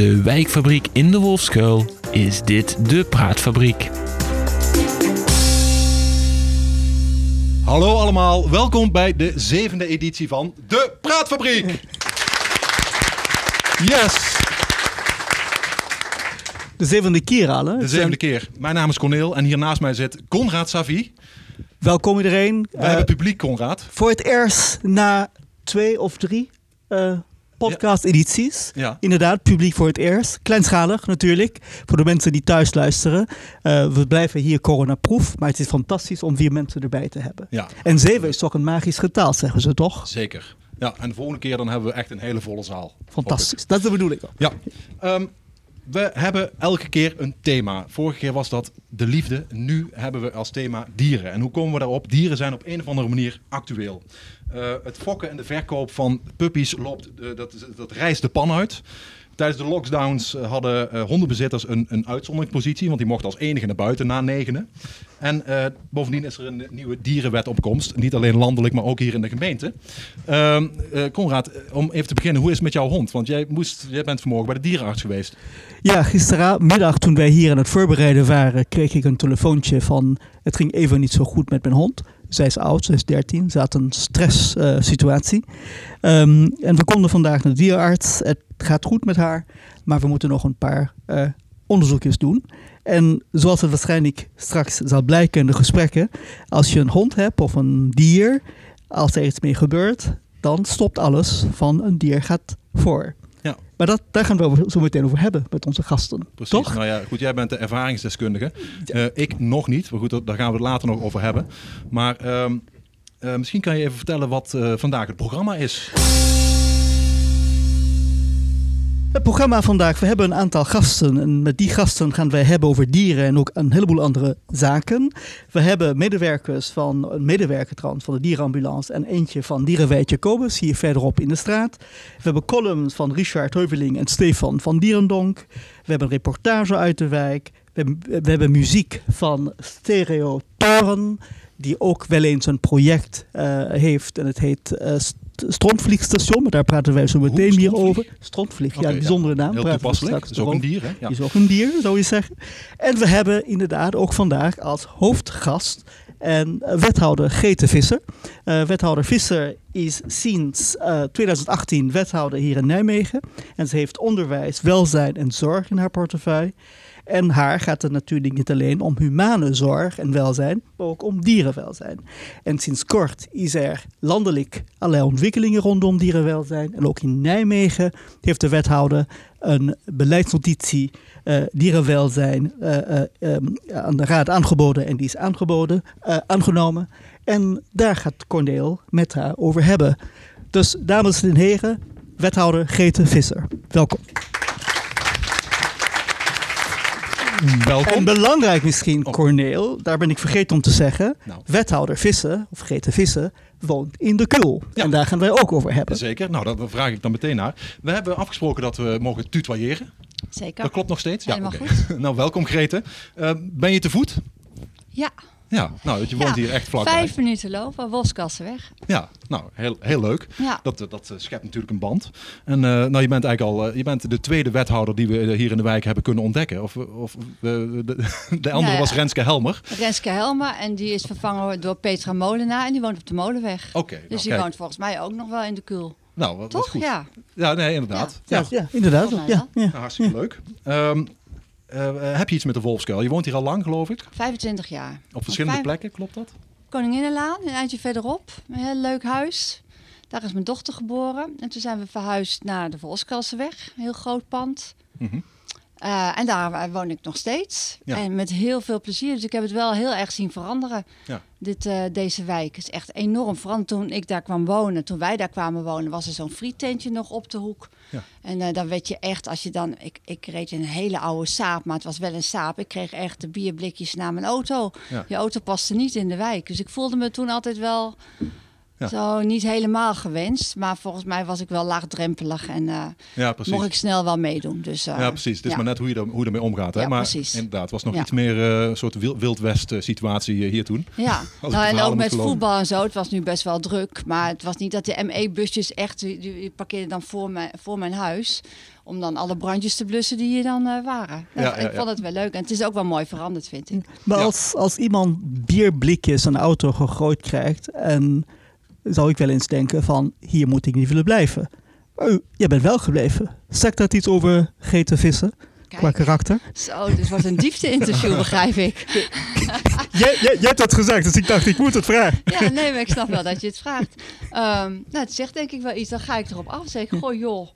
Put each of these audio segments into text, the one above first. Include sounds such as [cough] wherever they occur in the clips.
De wijkfabriek in de Wolfskuil is dit de Praatfabriek. Hallo allemaal, welkom bij de zevende editie van de Praatfabriek. Yes, De zevende keer al, hè? de zevende keer. Mijn naam is Corneel en hier naast mij zit Conrad Savi. Welkom iedereen. Wij Eh, hebben publiek, Conrad. voor het eerst na twee of drie eh, podcast-edities. Ja. Inderdaad, publiek voor het eerst. Kleinschalig natuurlijk, voor de mensen die thuis luisteren. Eh, we blijven hier coronaproof, maar het is fantastisch om vier mensen erbij te hebben. Ja, En zeven is toch een magisch getal, zeggen ze toch? zeker. Ja, en de volgende keer dan hebben we echt een hele volle zaal. Fantastisch, dat is de bedoeling. ook. Ja. Ehm, we hebben elke keer een thema. Vorige keer was dat de liefde. Nu hebben we als thema dieren. En hoe komen we daarop? Dieren zijn op een of andere manier actueel. Eh, het fokken en de verkoop van puppies loopt, eh, dat, dat reist de pan uit. Tijdens de lockdowns eh, hadden hondenbezitters een, een uitzonderingspositie, want die mochten als enige naar buiten na negenen. En bovendien is er een nieuwe dierenwet op komst. Niet alleen landelijk, maar ook hier in de gemeente. Ehm eh, Conrad, om even te beginnen, hoe is het met jouw hond? Want jij, moest, jij bent vanmorgen bij de dierenarts geweest. Ja, gisterenmiddag toen wij hier aan het voorbereiden waren, kreeg ik een telefoontje van het ging even niet zo goed met mijn hond. Zij is oud, zij is 13, ze had een stresssituatie. situatie. Ehm, en we konden vandaag naar de dierenarts. Het gaat goed met haar, maar we moeten nog een paar eh, onderzoekjes doen. En zoals het waarschijnlijk straks zal blijken in de gesprekken, als je een hond hebt of een dier, als er iets mee gebeurt, dan stopt alles van een dier gaat voor. Ja. Maar dat, daar gaan we zo meteen over hebben met onze gasten. Precies. Toch? Nou ja, goed, jij bent de ervaringsdeskundige. Eh, ik nog niet, maar goed, daar gaan we het later nog over hebben. Maar ehm, eh, misschien kan je even vertellen wat eh, vandaag het programma is. Het programma vandaag, we hebben een aantal gasten. En met die gasten gaan wij hebben over dieren en ook een heleboel andere zaken. We hebben medewerkers van, een medewerker van de dierenambulance en eentje van Dierenwijd Jacobus, hier verderop in de straat. We hebben columns van Richard Heuveling en Stefan van Dierendonk. We hebben een reportage uit de wijk. We hebben, we hebben muziek van Stereo Toren, die ook wel eens een project eh, heeft en het heet eh, St- Strontvliegstation, maar daar praten wij zo meteen meer over. Strontvlieg, Oké, ja, bijzondere naam. Heel toepasselijk. is ook een dier, hè? Ja. Is ook een dier, zou je zeggen. En we hebben inderdaad ook vandaag als hoofdgast en eh, wethouder Grete Visser. Eh, wethouder Visser is sinds eh, 2018 wethouder hier in Nijmegen. En ze heeft onderwijs, welzijn en zorg in haar portefeuille. En haar gaat het natuurlijk niet alleen om humane zorg en welzijn, maar ook om dierenwelzijn. En sinds kort is er landelijk allerlei ontwikkelingen rondom dierenwelzijn. En ook in Nijmegen heeft de wethouder een beleidsnotitie eh, dierenwelzijn eh, eh, ehm, aan de raad aangeboden en die is aangeboden, aangenomen. En daar gaat Corneel met haar over hebben. Dus dames en heren, wethouder Grete Visser, welkom. En Welkom. belangrijk misschien, Oh. Corneel, daar ben ik vergeten om te zeggen. Nou. Wethouder Vissen, of Grete Vissen, woont in de Kul. Ja. En daar gaan wij ook over hebben. Zeker. Nou, daar vraag ik dan meteen naar. We hebben afgesproken dat we mogen tutoyeren. Zeker. Dat klopt nog steeds? Helemaal oké. goed. [laughs] nou, welkom Grete. Eh, ben je te voet? Ja, Ja, nou, je woont Ja, hier echt vlakbij. vijf minuten lopen, Wolfskassenweg. Ja, nou, heel, heel leuk. Ja. Dat, eh, dat eh, schept natuurlijk een band. En eh, nou, je bent eigenlijk al je bent de tweede wethouder die we hier in de wijk hebben kunnen ontdekken. Of, of de, de [laughs] andere Ja, ja. was Renske Helmer. Renske Helma en die is vervangen door Petra Molenaar en die woont op de Molenweg. Oké, nou, dus die kijk. woont volgens mij ook nog wel in de Kul. Nou, wat, wat Toch? goed. Ja. Ja, nee, inderdaad. Ja. Ja, ja, inderdaad. Ja. Nou, hartstikke leuk. Ehm, eh, heb je iets met de Wolfskuil? Je woont hier al lang, geloof ik. 25 jaar. Op verschillende Vijf- plekken, klopt dat? Koninginnenlaan, een eindje verderop. Een heel leuk huis. Daar is mijn dochter geboren. En toen zijn we verhuisd naar de Wolfskassenweg. Een heel groot pand. Mhm. Eh, en daar eh, woon ik nog steeds. Ja. En met heel veel plezier. Dus ik heb het wel heel erg zien veranderen. Ja. Dit, eh, deze wijk is echt enorm veranderd. Toen ik daar kwam wonen, toen wij daar kwamen wonen, was er zo'n friettentje nog op de hoek. Ja. En dan weet je echt, als je dan... Ik, ik reed een hele oude saap, maar het was wel een saap. Ik kreeg echt de bierblikjes naar mijn auto. Je auto paste niet in de wijk. Dus ik voelde me toen altijd wel Ja. Zo niet helemaal gewenst, maar volgens mij was ik wel laagdrempelig en eh, Ja, mocht ik snel wel meedoen. Dus, eh, ja, precies. Het is ja. maar net hoe je, er, hoe je ermee omgaat. Hè? Ja, maar precies. inderdaad, het was nog Ja. iets meer eh, een soort wild, Wild West eh, situatie eh, hier toen. Ja, [laughs] nou, en ook met geloven. voetbal en zo. Het was nu best wel druk. Maar het was niet dat de ME-busjes echt... Die, die parkeerden dan voor mijn, voor mijn huis. Om dan alle brandjes te blussen die hier dan eh, waren. Ja, ja, ik ja. vond het wel leuk. En het is ook wel mooi veranderd, vind ik. Maar Ja. als, als iemand bierblikjes een auto gegooid krijgt, en zou ik wel eens denken van, hier moet ik niet willen blijven. Maar u, jij bent wel gebleven. Zegt dat iets over Grete Visser qua karakter? zo, dit wordt een diepte-interview, [laughs] begrijp ik. jij, jij, jij hebt dat gezegd, dus ik dacht, ik moet het vragen. Ja, nee, maar ik snap wel dat je het vraagt. Ehm, nou, het zegt denk ik wel iets. Dan ga ik erop af en zeg ik, goh joh,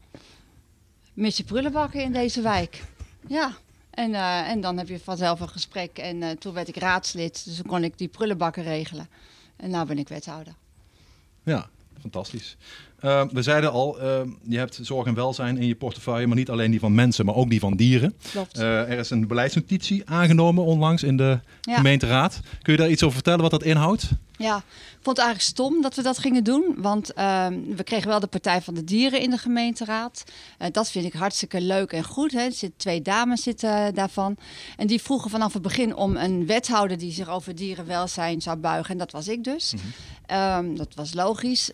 mis je prullenbakken in deze wijk. Ja, en, eh, en dan heb je vanzelf een gesprek. En eh, toen werd ik raadslid, dus toen kon ik die prullenbakken regelen. En nu ben ik wethouder. Ja, fantastisch. Eh, we zeiden al, eh, je hebt zorg en welzijn in je portefeuille, maar niet alleen die van mensen, maar ook die van dieren. Klopt. Eh, er is een beleidsnotitie aangenomen onlangs in de Ja. gemeenteraad. Kun je daar iets over vertellen wat dat inhoudt? Ja, ik vond het eigenlijk stom dat we dat gingen doen. Want ehm, we kregen wel de Partij van de Dieren in de gemeenteraad. Eh, dat vind ik hartstikke leuk en goed. Hè. Er zitten twee dames zitten eh, daarvan. En die vroegen vanaf het begin om een wethouder die zich over dierenwelzijn zou buigen. En dat was ik dus. Ehm, dat was logisch.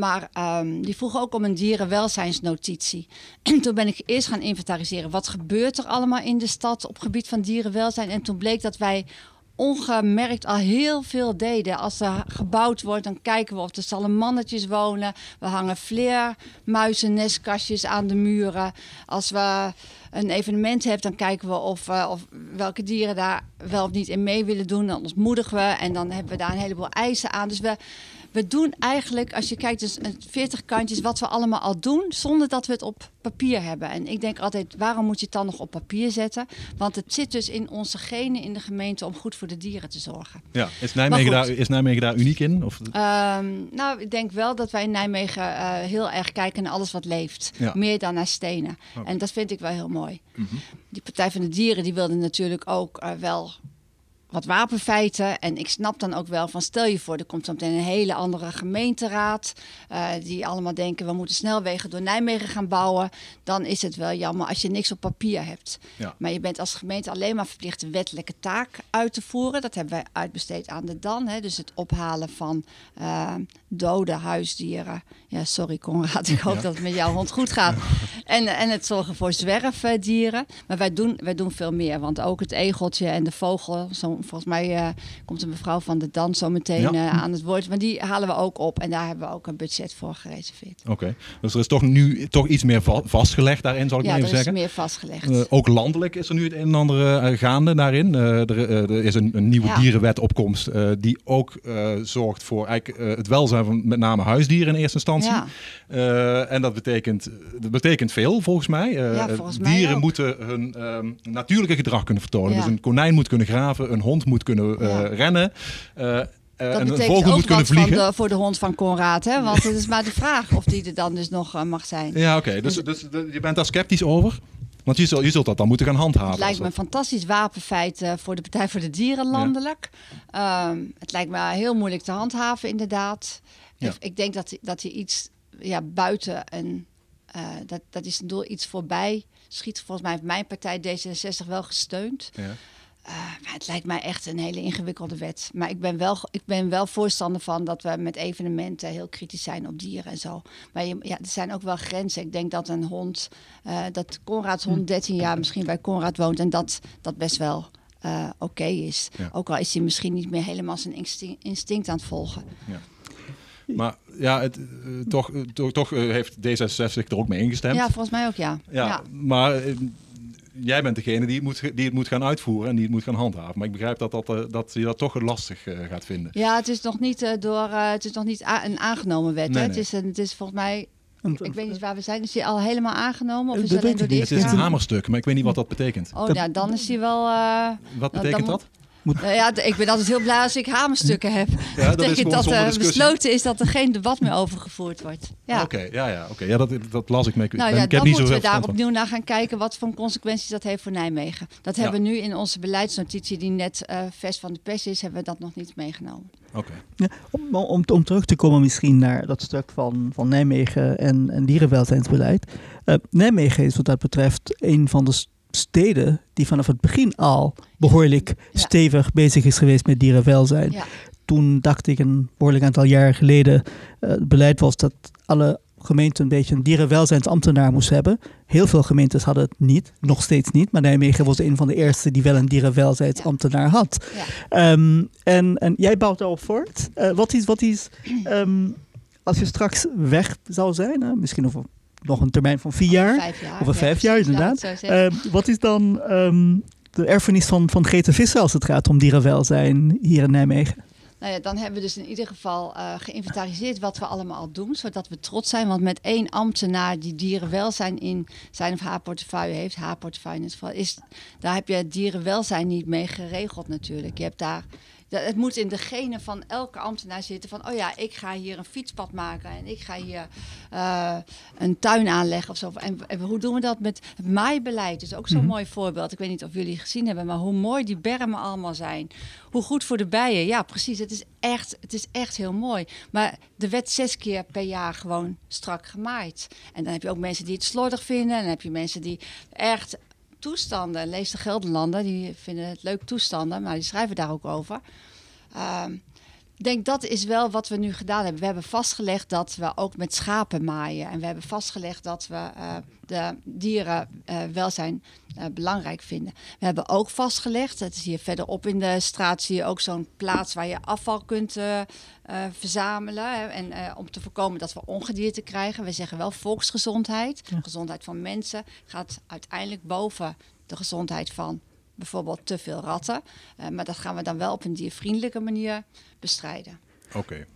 Maar ehm, die vroegen ook om een dierenwelzijnsnotitie. [clears throat] En toen ben ik eerst gaan inventariseren. Wat gebeurt er allemaal in de stad op gebied van dierenwelzijn? En toen bleek dat wij ongemerkt al heel veel deden. Als er gebouwd wordt, dan kijken we of er salamannetjes wonen. We hangen vleermuizen, nestkastjes aan de muren. Als we een evenement hebben, dan kijken we of, eh, of welke dieren daar wel of niet in mee willen doen. Dan ontmoedigen we en dan hebben we daar een heleboel eisen aan. Dus we, we doen eigenlijk, als je kijkt, dus een 40 kantjes wat we allemaal al doen, zonder dat we het op papier hebben. En ik denk altijd, waarom moet je het dan nog op papier zetten? Want het zit dus in onze genen in de gemeente om goed voor de dieren te zorgen. Ja. Is, Nijmegen daar, is Nijmegen daar uniek in? Of, Ehm, nou, ik denk wel dat wij in Nijmegen eh, heel erg kijken naar alles wat leeft. Ja. Meer dan naar stenen. Oké. En dat vind ik wel heel mooi. Mhm. Die Partij van de Dieren die wilde natuurlijk ook eh, wel wat wapenfeiten. En ik snap dan ook wel van stel je voor, er komt zo meteen een hele andere gemeenteraad. eh, die allemaal denken we moeten snelwegen door Nijmegen gaan bouwen. Dan is het wel jammer als je niks op papier hebt. Ja. Maar je bent als gemeente alleen maar verplicht de wettelijke taak uit te voeren. Dat hebben wij uitbesteed aan de DAN. Hè? Dus het ophalen van eh, dode huisdieren. Ja, sorry Conrad, ik hoop Ja. dat het met jouw hond goed gaat. [laughs] En, en het zorgen voor zwerfdieren. Maar wij doen, wij doen veel meer. Want ook het egeltje en de vogel. Zo, volgens mij eh, komt een mevrouw van de DAN zo meteen Ja. eh, aan het woord. Maar die halen we ook op. En daar hebben we ook een budget voor gereserveerd. Oké, dus er is toch nu toch iets meer va- vastgelegd daarin, zal ik Ja, maar er even is zeggen. meer vastgelegd. Eh, ook landelijk is er nu het een en ander gaande daarin. Er, er is een, een nieuwe Ja. dierenwet opkomst die ook zorgt voor eigenlijk, het welzijn van met name huisdieren in eerste instantie. Ja. En dat betekent, dat betekent veel volgens mij. Ja, volgens mij dieren moeten hun ehm, natuurlijke gedrag kunnen vertonen. Ja. Dus een konijn moet kunnen graven, een hond moet kunnen Ja. rennen. eh, Dat en een betekent vogel ook moet kunnen wat de, voor de hond van Conrad. Hè? Want het is maar de vraag of die er dan dus nog eh, mag zijn. Ja, oké. Dus, dus de- je bent daar sceptisch over? Want je zult, je zult dat dan moeten gaan handhaven. Het lijkt me een fantastisch wapenfeit eh, voor de Partij voor de Dieren landelijk. Ehm, het lijkt me heel moeilijk te handhaven, inderdaad. Ja. Ik, ik denk dat, dat hij iets ja, buiten een. eh, dat, dat is een doel iets voorbij schiet. Volgens mij heeft mijn partij D66 wel gesteund. Ja. Maar het lijkt mij echt een hele ingewikkelde wet. Maar ik ben, wel, ik ben wel voorstander van dat we met evenementen heel kritisch zijn op dieren en zo. Maar je, ja, er zijn ook wel grenzen. Ik denk dat een hond, eh, dat Conrads hond 13 jaar misschien bij Conrad woont en dat dat best wel eh, oké is. Ja. Ook al is hij misschien niet meer helemaal zijn instinct, instinct aan het volgen. Maar ja, het, eh, toch, toch, toch heeft D66 er ook mee ingestemd. Ja, volgens mij ook ja. Ja, ja. maar jij bent degene die het, moet, die het moet gaan uitvoeren en die het moet gaan handhaven. Maar ik begrijp dat, dat, eh, dat je dat toch lastig eh, gaat vinden. Ja, het is nog niet, eh, door, eh, het is nog niet een aangenomen wet. Nee, hè? nee. Het, is een, het is volgens mij, ik weet niet waar we zijn. Is die al helemaal aangenomen? Of is dat het alleen door de. Het is een hamerstuk, maar ik weet niet wat dat betekent. Oh, Dat- ja, dan is hij wel. eh, Wat dan- betekent dan- dat? Nou ja, ik ben altijd heel blij als ik hamerstukken heb. [laughs] Ja, dat betekent dat er discussie. besloten is dat er geen debat meer over gevoerd wordt. Ja. Oké, ja, ja, oké. ja dat, dat las ik mee. Ik Nou ben- ja, ik heb dan niet zo moeten we daar van. opnieuw naar gaan kijken wat voor consequenties dat heeft voor Nijmegen. Dat Ja. hebben we nu in onze beleidsnotitie, die net eh vers van de pers is, hebben we dat nog niet meegenomen. Oké. Ja, om, om, om terug te komen misschien naar dat stuk van, van Nijmegen en, en dierenwelzijnsbeleid. Uh, Nijmegen is wat dat betreft een van de steden die vanaf het begin al behoorlijk ja. stevig bezig is geweest met dierenwelzijn. Ja. Toen dacht ik een behoorlijk aantal jaar geleden, uh, het beleid was dat alle gemeenten een beetje een dierenwelzijnsambtenaar moest hebben. Heel veel gemeentes hadden het niet, nog steeds niet. Maar Nijmegen was een van de eerste die wel een dierenwelzijnsambtenaar had. Ja. Um, en, en jij bouwt daarop voort. Uh, wat is, wat is um, als je straks weg zou zijn, uh, misschien over nog een termijn van vier jaar, Vijf jaar. over vijf ja, jaar inderdaad. Uh, wat is dan um, de erfenis van, van Grete Visser als het gaat om dierenwelzijn hier in Nijmegen? Nou ja, dan hebben we dus in ieder geval uh, geïnventariseerd wat we allemaal doen, zodat we trots zijn. Want met één ambtenaar die dierenwelzijn in zijn of haar portefeuille heeft, haar portefeuille in het geval, is, daar heb je dierenwelzijn niet mee geregeld natuurlijk. Je hebt daar het moet in de genen van elke ambtenaar zitten van, oh ja, ik ga hier een fietspad maken en ik ga hier uh, een tuin aanleggen of zo. En, en, hoe doen we dat met het maaibeleid? is ook zo'n mm -hmm. mooi voorbeeld. Ik weet niet of jullie gezien hebben, maar hoe mooi die bermen allemaal zijn. Hoe goed voor de bijen. Ja, precies. Het is echt, het is echt heel mooi. Maar er werd zes keer per jaar gewoon strak gemaaid. En dan heb je ook mensen die het slordig vinden. En dan heb je mensen die echt toestanden. Lees de Gelderlanden, die vinden het leuk toestanden, maar die schrijven daar ook over. Ik denk dat is wel wat we nu gedaan hebben. We hebben vastgelegd dat we ook met schapen maaien. En we hebben vastgelegd dat we uh, de dierenwelzijn uh, uh, belangrijk vinden. We hebben ook vastgelegd, het is hier verderop in de straat, zie je ook zo'n plaats waar je afval kunt verzamelen. Hè, en om te voorkomen dat we ongedierte krijgen. We zeggen wel volksgezondheid. Ja. Gezondheid van mensen gaat uiteindelijk boven de gezondheid van bijvoorbeeld te veel ratten. Uh, maar dat gaan we dan wel op een diervriendelijke manier bestrijden. Oké. Okay.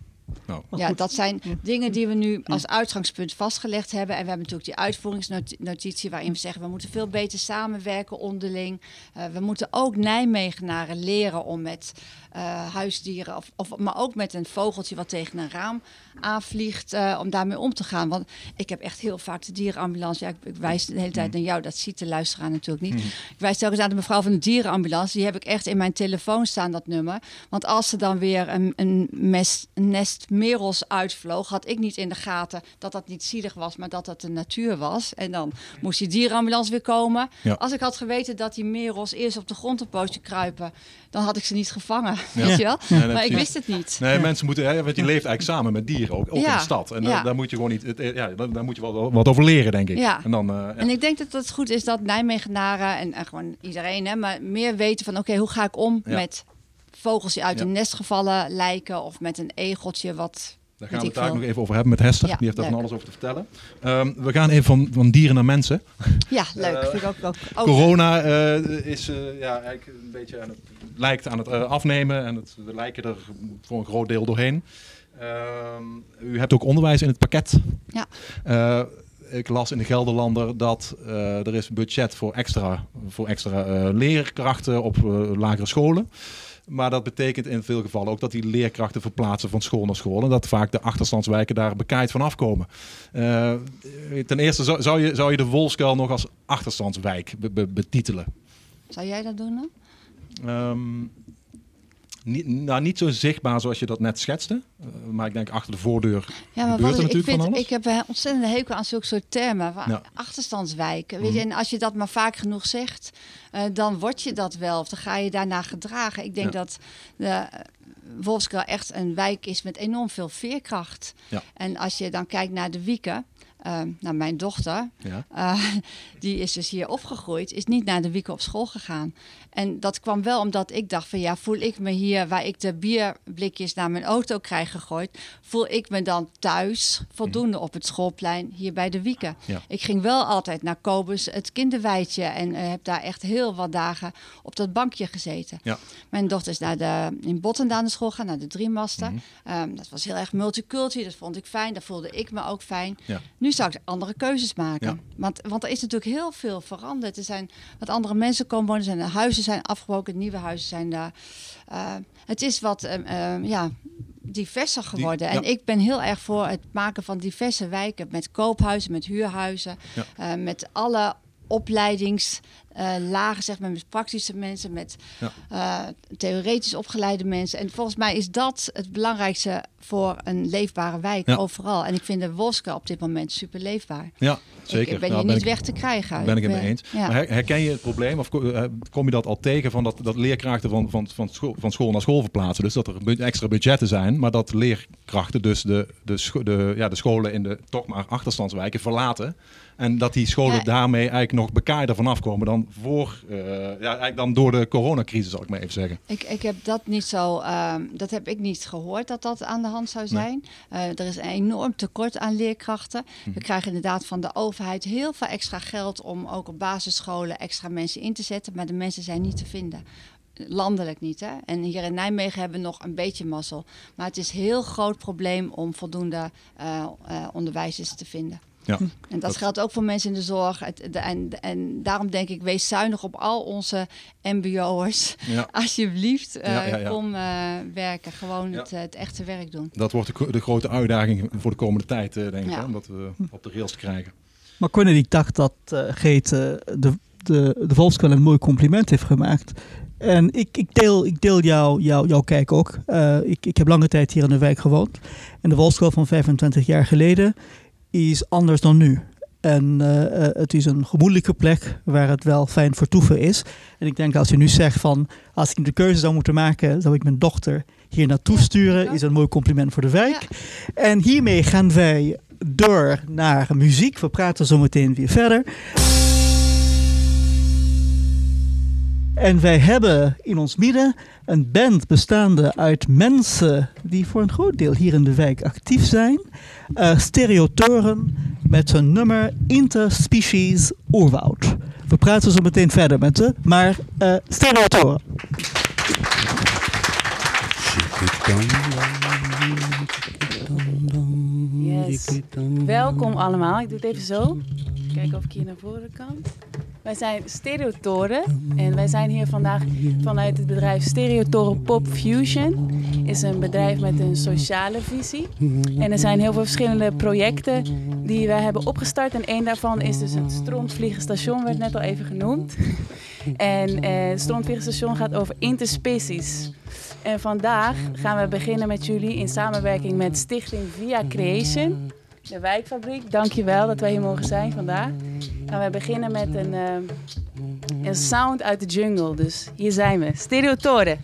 Nou. Ja, dat zijn dingen die we nu als uitgangspunt vastgelegd hebben. En we hebben natuurlijk die uitvoeringsnotitie waarin we zeggen... we moeten veel beter samenwerken onderling. Uh, we moeten ook Nijmegenaren leren om met uh, huisdieren... Of, of, maar ook met een vogeltje wat tegen een raam aanvliegt... Uh, om daarmee om te gaan. Want ik heb echt heel vaak de dierenambulance... Ja, ik, ik wijs de hele tijd naar jou, dat ziet de luisteraar natuurlijk niet. Mm. Ik wijs telkens aan de mevrouw van de dierenambulance. Die heb ik echt in mijn telefoon staan, dat nummer. Want als ze dan weer een, een, mes, een nest merels uitvloog... had ik niet in de gaten dat dat niet zielig was... maar dat dat de natuur was. En dan moest die dierenambulance weer komen. Ja. Als ik had geweten dat die merels eerst op de grond een pootje kruipen... dan had ik ze niet gevangen. Weet je wel? Nee, maar ik wist het niet. Nee, mensen moeten, hè, want je leeft eigenlijk samen met dieren, ook, ook Ja. in de stad. En daar, daar moet je gewoon niet, het, ja, daar, moet je wel wat over leren, denk ik. En dan, eh. En ik denk dat het goed is dat Nijmegenaren en, en gewoon iedereen, hè, maar meer weten van oké, hoe ga ik om met vogels die uit een nest gevallen lijken of met een egeltje wat. Daar gaan we het daar nog even over hebben met Hester. Ja, Die heeft daar van alles over te vertellen. Ehm, we gaan even van, van dieren naar mensen. Ja, leuk. Eh, vind ik ook, ook, ook Corona eh, is eh, ja, eigenlijk een beetje aan het, lijkt aan het afnemen. En het, we lijken er voor een groot deel doorheen. Ehm, u hebt ook onderwijs in het pakket. Ja. Ik las in de Gelderlander dat er is budget voor extra, voor extra leerkrachten op lagere scholen. Maar dat betekent in veel gevallen ook dat die leerkrachten verplaatsen van school naar school. En dat vaak de achterstandswijken daar bekaaid van afkomen. Eh, ten eerste zou, zou, je, zou je de Wolskuil nog als achterstandswijk be- be- betitelen? Zou jij dat doen dan? Ehm, niet, nou, niet zo zichtbaar zoals je dat net schetste. Eh, maar ik denk achter de voordeur Ja, maar gebeurt er ik, natuurlijk vind, van alles. ik heb een ontzettende hekel aan zulke soort termen. Ja. Achterstandswijken. Weet je, Mhm. en als je dat maar vaak genoeg zegt, eh, dan word je dat wel. Of dan ga je daarna gedragen. Ik denk Ja. dat de echt een wijk is met enorm veel veerkracht. Ja. En als je dan kijkt naar de Wieken, eh, naar mijn dochter, Ja. eh, [laughs] die is dus hier opgegroeid, is niet naar de Wieken op school gegaan. En dat kwam wel omdat ik dacht van ja, voel ik me hier waar ik de bierblikjes naar mijn auto krijg gegooid, voel ik me dan thuis voldoende op het schoolplein hier bij de Wieken. Ja. Ik ging wel altijd naar Kobus, het kinderwijtje en eh, heb daar echt heel wat dagen op dat bankje gezeten. Ja. Mijn dochter is naar de, in Botten naar de school gaan, naar de Driemaster. Ehm, dat was heel erg multiculti, dat vond ik fijn, daar voelde ik me ook fijn. Nu zou ik andere keuzes maken. Ja. Want, want er is natuurlijk heel veel veranderd. Er zijn wat andere mensen komen wonen, zijn de huizen zijn afgebroken, nieuwe huizen zijn daar. Eh, het is wat ehm, ehm, ja, diverser geworden. ja. En ik ben heel erg voor het maken van diverse wijken met koophuizen, met huurhuizen, Ja. eh, met alle opleidings lagen, zeg maar, met praktische mensen, met Ja. eh, theoretisch opgeleide mensen. En volgens mij is dat het belangrijkste voor een leefbare wijk Ja. overal. En ik vind de Wolska op dit moment super leefbaar. Ja, zeker. Ik ben ben niet ik- weg te krijgen. Ben ik het mee eens. Ja. Maar her- herken je het probleem of eh, kom je dat al tegen van dat, dat leerkrachten van, van, van, school, van school naar school verplaatsen? Dus dat er extra budgetten zijn, maar dat leerkrachten dus de, de, de, ja, de scholen in de toch maar achterstandswijken verlaten. En dat die scholen Ja. daarmee eigenlijk nog bekaarder vanaf komen dan, voor, eh, ja, eigenlijk dan door de coronacrisis, zal ik maar even zeggen. Ik, ik heb dat niet zo, ehm, dat heb ik niet gehoord dat dat aan de hand zou zijn. Eh, er is een enorm tekort aan leerkrachten. Mhm. We krijgen inderdaad van de overheid heel veel extra geld om ook op basisscholen extra mensen in te zetten, maar de mensen zijn niet te vinden. Landelijk niet, hè? En hier in Nijmegen hebben we nog een beetje mazzel. Maar het is een heel groot probleem om voldoende eh, onderwijzers te vinden. Ja. En dat, Dat- geldt ook voor mensen in de zorg. Het, de, en, en daarom denk ik, wees zuinig op al onze mbo'ers. Ja. [laughs] Alsjeblieft, eh, Ja, ja, ja. kom eh, werken. Gewoon Ja. het, eh, het echte werk doen. Dat wordt de, grote uitdaging voor de komende tijd, eh, denk ik, Ja. hè, om dat eh, op de rails te krijgen. Maar Corné die dacht dat eh Geet eh, de, de, de een mooi compliment heeft gemaakt. En ik, ik deel, ik deel jou, jou, jouw kijk ook. Eh, ik, ik heb lange tijd hier in de wijk gewoond. En de Volkskrant van 25 jaar geleden is anders dan nu. En eh, eh, het is een gemoedelijke plek waar het wel fijn vertoeven is. En ik denk als je nu zegt van als ik de keuze zou moeten maken, zou ik mijn dochter hier naartoe sturen, is een mooi compliment voor de wijk. Ja. En hiermee gaan wij door naar muziek. We praten zo meteen weer verder. En wij hebben in ons midden een band bestaande uit mensen die voor een groot deel hier in de wijk actief zijn. Eh Stereotoren met hun nummer Interspecies Oerwoud. We praten zo meteen verder met ze, maar eh Stereotoren. Yes. Welkom allemaal. Ik doe het even zo. Kijken of ik hier naar voren kan. Wij zijn Stereotoren en wij zijn hier vandaag vanuit het bedrijf Stereotoren Pop Fusion. is een bedrijf met een sociale visie. En er zijn heel veel verschillende projecten die wij hebben opgestart. En één daarvan is dus het Stromvliegenstation, werd net al even genoemd. En eh, het gaat over interspecies. En vandaag gaan we beginnen met jullie in samenwerking met Stichting Via Creation. De wijkfabriek, dankjewel dat wij hier mogen zijn vandaag. Gaan we beginnen met een, eh, een sound uit de jungle. Dus hier zijn we, Stereotoren.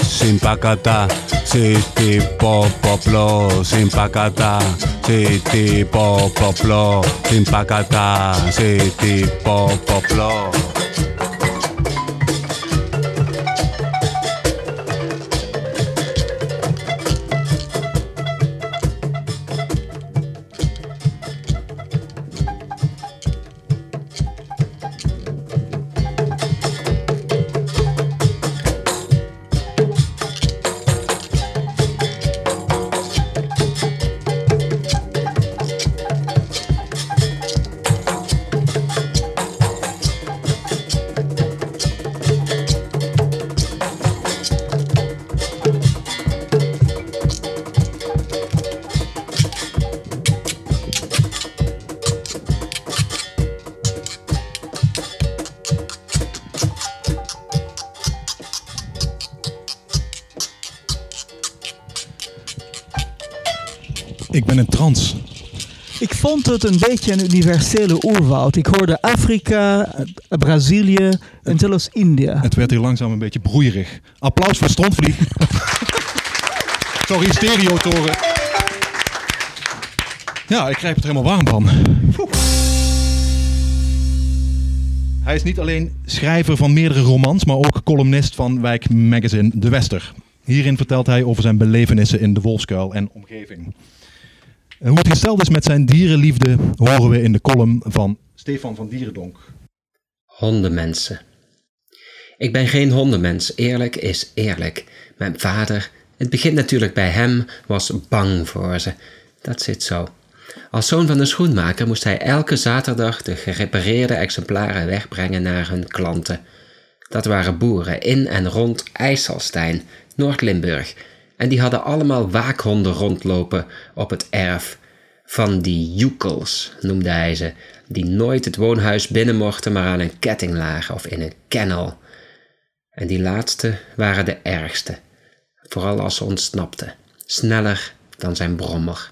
Συμπακάτα, σε τι ποπ πλο, συμπακάτα, σε τι ποπ συμπακάτα, σε τι ποπ. Vond het een beetje een universele oerwoud. Ik hoorde Afrika, Brazilië en zelfs India. Het werd hier langzaam een beetje broeierig. Applaus voor Strontvlieg. [laughs] Sorry, stereotoren. Ja, ik krijg het er helemaal warm van. Hij is niet alleen schrijver van meerdere romans, maar ook columnist van wijkmagazine De Wester. Hierin vertelt hij over zijn belevenissen in de Wolfskuil en omgeving. En hoe het gesteld is met zijn dierenliefde horen we in de column van Stefan van Dierendonk. Hondenmensen. Ik ben geen hondenmens, eerlijk is eerlijk. Mijn vader, het begint natuurlijk bij hem, was bang voor ze. Dat zit zo. Als zoon van een schoenmaker moest hij elke zaterdag de gerepareerde exemplaren wegbrengen naar hun klanten. Dat waren boeren in en rond IJsselstein, Noord-Limburg. En die hadden allemaal waakhonden rondlopen op het erf. Van die joekels, noemde hij ze, die nooit het woonhuis binnen mochten, maar aan een ketting lagen of in een kennel. En die laatste waren de ergste, vooral als ze ontsnapten, sneller dan zijn brommer.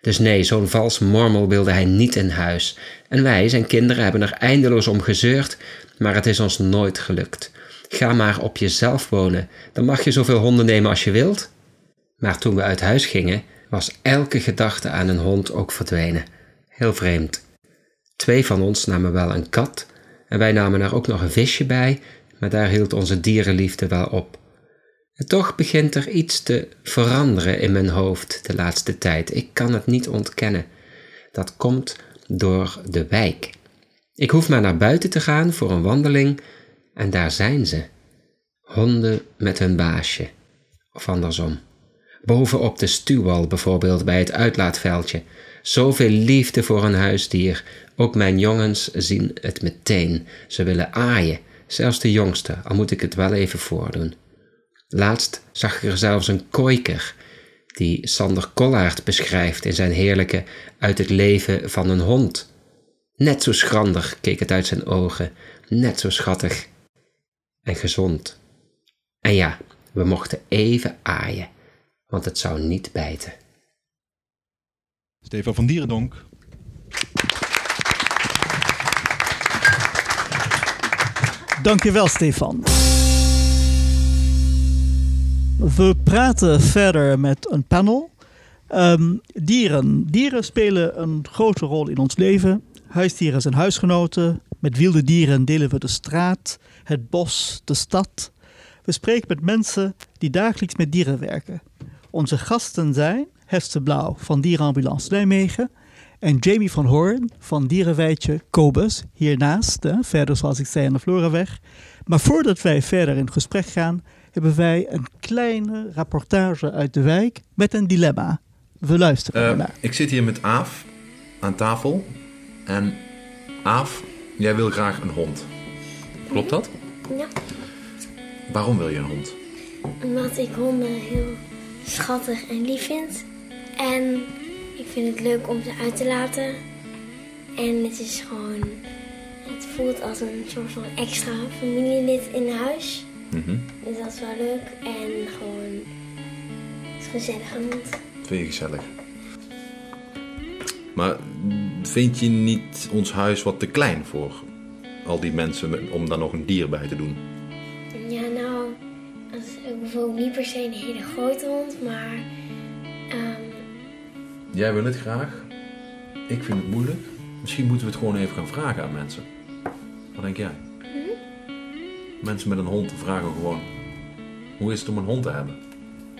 Dus nee, zo'n vals mormel wilde hij niet in huis. En wij, zijn kinderen, hebben er eindeloos om gezeurd, maar het is ons nooit gelukt. Ga maar op jezelf wonen, dan mag je zoveel honden nemen als je wilt. Maar toen we uit huis gingen, was elke gedachte aan een hond ook verdwenen. Heel vreemd. Twee van ons namen wel een kat en wij namen er ook nog een visje bij, maar daar hield onze dierenliefde wel op. En toch begint er iets te veranderen in mijn hoofd de laatste tijd. Ik kan het niet ontkennen. Dat komt door de wijk. Ik hoef maar naar buiten te gaan voor een wandeling en daar zijn ze. Honden met hun baasje. Of andersom. Boven op de stuwwal bijvoorbeeld bij het uitlaatveldje. Zoveel liefde voor een huisdier. Ook mijn jongens zien het meteen. Ze willen aaien. Zelfs de jongste, al moet ik het wel even voordoen. Laatst zag ik er zelfs een kooiker, die Sander Kollaert beschrijft in zijn heerlijke Uit het leven van een hond. Net zo schrander keek het uit zijn ogen, net zo schattig en gezond. En ja, we mochten even aaien, want het zou niet bijten. Stefan van Dierendonk. Dankjewel, Stefan. We praten verder met een panel. Ehm, dieren. Dieren spelen een grote rol in ons leven. Huisdieren zijn huisgenoten. Met wilde dieren delen we de straat, het bos, de stad. We spreken met mensen die dagelijks met dieren werken. Onze gasten zijn Hester Blauw van Dierenambulance Nijmegen en Jamie van Hoorn van Dierenweidje Kobus, hiernaast, hè, verder zoals ik zei aan de Floraweg. Maar voordat wij verder in gesprek gaan, hebben wij een kleine rapportage uit de wijk met een dilemma. We luisteren ernaar. ik zit hier met Aaf aan tafel. En Aaf, jij wil graag een hond. Klopt dat? Ja. Waarom wil je een hond? Omdat ik honden heel schattig en lief vind. En ik vind het leuk om ze uit te laten. En het is gewoon... Het voelt als een soort van extra familielid in huis. Mhm. Dus dat is wel leuk. En gewoon... Het is gezellig hond. Vind je gezellig. Maar vind je niet ons huis wat te klein voor al die mensen om daar nog een dier bij te doen? Ja, nou... Ik bijvoorbeeld niet per se een hele grote hond, maar ehm, Jij wil het graag. Ik vind het moeilijk. Misschien moeten we het gewoon even gaan vragen aan mensen. Wat denk jij? Mensen met een hond vragen gewoon: hoe is het om een hond te hebben?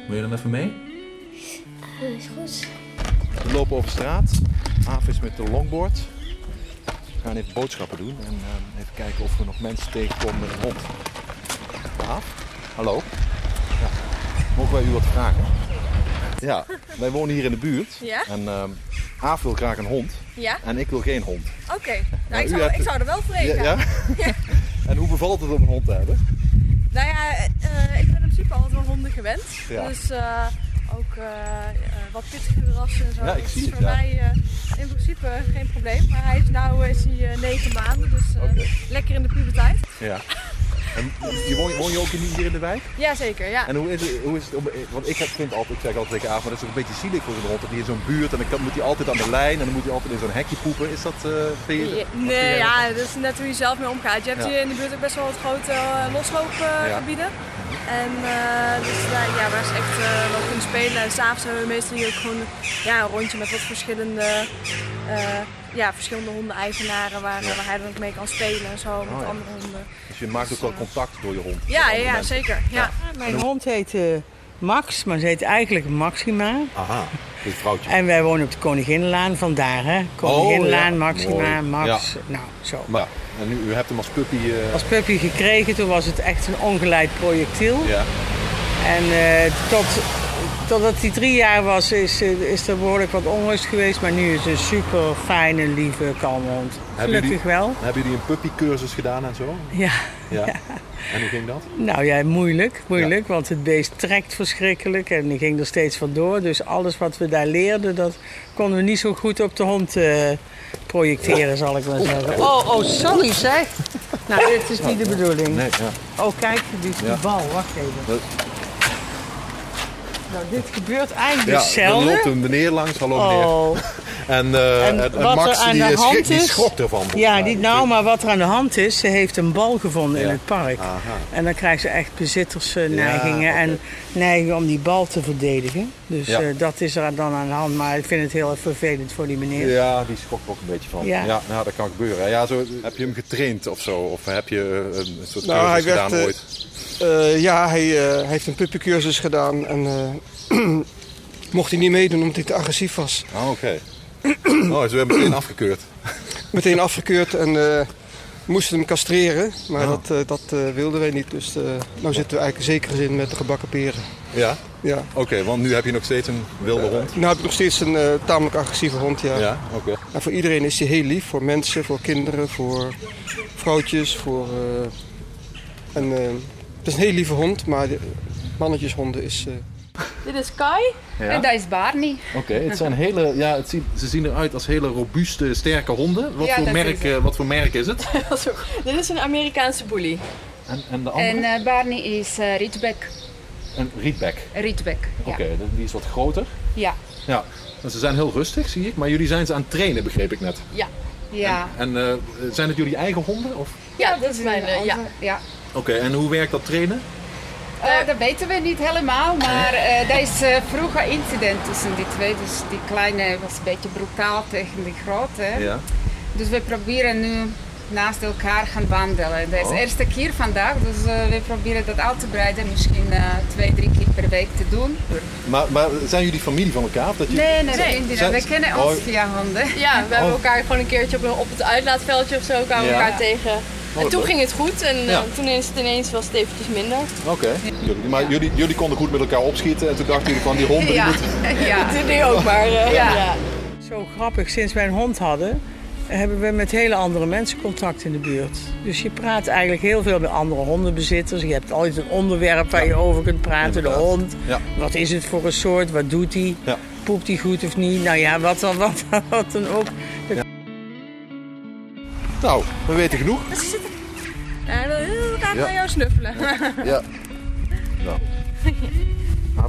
Wil je dan even mee? eh, is goed. We lopen over straat. Aaf is met de longboard. We gaan even boodschappen doen en eh, even kijken of we nog mensen tegenkomen met een hond. Aaf, hallo. Ja. Mogen wij u wat vragen? Ja, wij wonen hier in de buurt. Ja? En ehm Aaf wil graag een hond Ja? en ik wil geen hond. Oké. [laughs] Nou, ik u zou, hebt- ik zou er wel voor [laughs] Ja, en hoe bevalt het om een hond te hebben? Nou ja, eh, ik ben in principe altijd wel honden gewend. Ja. Dus eh, ook eh, eh, wat pittige rassen en zo. Ja, ik zie is het, voor ja. mij eh, in principe geen probleem. Maar hij is nu is hij, eh, negen maanden, dus lekker in de puberteit. Ja. En je woon, woon je ook hier in de wijk? Jazeker, ja. En hoe is het, hoe is het om, want ik heb- vind altijd, ik zeg altijd tegen Aaf, maar dat is ook een beetje zielig voor zo'n hond. Dat die in zo'n buurt en dan moet hij altijd aan de lijn en dan moet hij altijd in zo'n hekje poepen. Is dat, je, Ja, vind Nee, ja, dat is net hoe je zelf mee omgaat. Je hebt Ja. hier in de buurt ook best wel wat grote uh, losloopgebieden. En eh, dus daar, ja, waar ze echt eh, wel kunnen spelen. En s'avonds hebben we meestal hier ook gewoon ja, een rondje met wat verschillende, eh, ja, verschillende honden-eigenaren waar, Ja. waar hij dan ook mee kan spelen en zo met Oh, ja. andere honden. Dus je maakt ook wel contact door je hond. Ja, met ja, mensen. zeker. Ja. Mijn hond heet eh, Max, maar ze heet eigenlijk Maxima. Aha, dit vrouwtje. En wij wonen op de Koninginlaan, vandaar hè. Koninginlaan, Oh, ja. Maxima, Mooi. Max. Ja. Nou, zo. Maar, en nu, u hebt hem als puppy... eh, Als puppy gekregen, toen was het echt een ongeleid projectiel. Ja. En eh, tot, totdat hij drie jaar was, is, eh, is er behoorlijk wat onrust geweest. Maar nu is het een super fijne, lieve, kalme hond. Gelukkig jullie- wel. Hebben jullie een puppycursus gedaan en zo? Ja. Ja. En hoe ging dat? Nou ja, moeilijk, moeilijk, want het beest trekt verschrikkelijk en die ging er steeds vandoor. Dus alles wat we daar leerden, dat konden we niet zo goed op de hond eh, projecteren, zal ik maar zeggen. Oh, oh, sorry zeg. Nou, dit is niet de bedoeling. Nee, ja. Oh, kijk, die, die Ja. bal, wacht even. Dat- Nou, dit gebeurt eigenlijk Ja, er hetzelfde. loopt een meneer langs, hallo meneer. Oh. [laughs] En, eh, En en- en wat Max er aan die, de hand schrik, [laughs] die is- schrok ervan. Ja, die, nou, maar wat er aan de hand is, ze heeft een bal gevonden in het park. Aha. En dan krijgt ze echt bezittersneigingen en neigingen om die bal te verdedigen. Dus Ja. eh, dat is er dan aan de hand. Maar ik vind het heel erg vervelend voor die meneer. Ja, die schrok er ook een beetje van. Ja. Ja, nou, dat kan gebeuren. Ja, zo, heb je hem getraind of zo? Of heb je eh, een soort Nou, hij cursus werd, gedaan eh, ooit? Eh, ja, hij, eh, hij heeft een puppycursus gedaan en eh, [clears throat] mocht hij niet meedoen omdat hij te agressief was. Ah, oké. [clears throat] Oh, ze hebben meteen afgekeurd. [laughs] Meteen afgekeurd en eh, moesten hem castreren, maar Ja. dat, dat wilden wij niet. Dus nu zitten we eigenlijk zeker gezin met de gebakken peren. Ja? Ja. Oké, want nu heb je nog steeds een wilde hond. Nu heb ik nog steeds een tamelijk agressieve hond, ja. Ja, oké. En voor iedereen is hij heel lief, voor mensen, voor kinderen, voor vrouwtjes, voor... en, het is een heel lieve hond, maar de mannetjeshonden is... eh, Dit is Kai Ja. en dat is Barney. Oké, het zijn hele, ja, het zien, ze zien eruit als hele robuuste, sterke honden. Wat, Ja, voor, dat merk, is het. eh, wat voor merk is het? [laughs] Dit is een Amerikaanse bully. En, en de andere? En eh, Barney is uh, Ridgeback. Een Rietback. Ridgeback, ja. Oké, die is wat groter. Ja. Ja, en ze zijn heel rustig, zie ik. Maar jullie zijn ze aan het trainen, begreep ik net. Ja. Ja. En eh, zijn het jullie eigen honden? Of? Ja, dat is mijn, ja. ja. Oké, en hoe werkt dat trainen? Eh, dat weten we niet helemaal, maar eh er is eh, vroeger incident tussen die twee. Dus die kleine was een beetje brutaal tegen die grote. Ja. Dus we proberen nu naast elkaar gaan wandelen. Dat is Oh. de eerste keer vandaag, dus eh, we proberen dat uit te breiden. Misschien eh, twee, drie keer per week te doen. Maar, maar zijn jullie familie van elkaar? Of dat je... Nee, nee. Zijn- we kennen Oh, ons via honden. Ja, we hebben Oh. elkaar gewoon een keertje op, het uitlaatveldje of zo kwamen we Ja. elkaar tegen. En toen ging het goed en eh, Ja. toen is het ineens was het eventjes minder. Oké. Jullie- Maar jullie, jullie konden goed met elkaar opschieten en toen dachten jullie van die honden die Ja. [laughs] Ja. Dat doe je ook maar. eh, Ja. ja. Zo grappig, sinds wij een hond hadden, hebben we met hele andere mensen contact in de buurt. Dus je praat eigenlijk heel veel met andere hondenbezitters. Je hebt altijd een onderwerp waar je over kunt praten. De hond, Ja. wat is het voor een soort, wat doet hij, Ja. poept hij goed of niet. Nou ja, wat dan, wat, wat dan ook. Nou, we weten genoeg. Hij wil graag naar jou snuffelen. Ja. ja. Nou.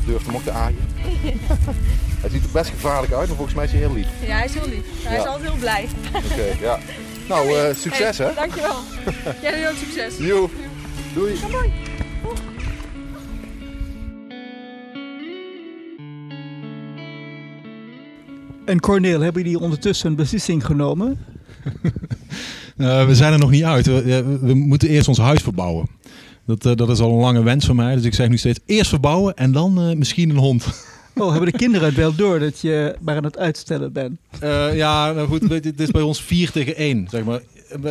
Durft hem ook te aaien. [laughs] Hij ziet er best gevaarlijk uit, maar volgens mij is hij heel lief. Ja, hij is heel lief. Hij is altijd heel blij. Oké, ja. [laughs] Nou, uh, succes hey, hè? Dankjewel. [laughs] Jij ook succes. Jo. Doei. Kom. En Corneel, hebben jullie ondertussen een beslissing genomen? Uh, we zijn er nog niet uit. We, we, moeten eerst ons huis verbouwen. Dat, uh, dat is al een lange wens van mij. Dus ik zeg nu steeds eerst verbouwen en dan uh, misschien een hond. Oh, hebben de kinderen het wel door dat je maar aan het uitstellen bent? ja, nou goed, het is bij ons vier tegen één. Zeg maar.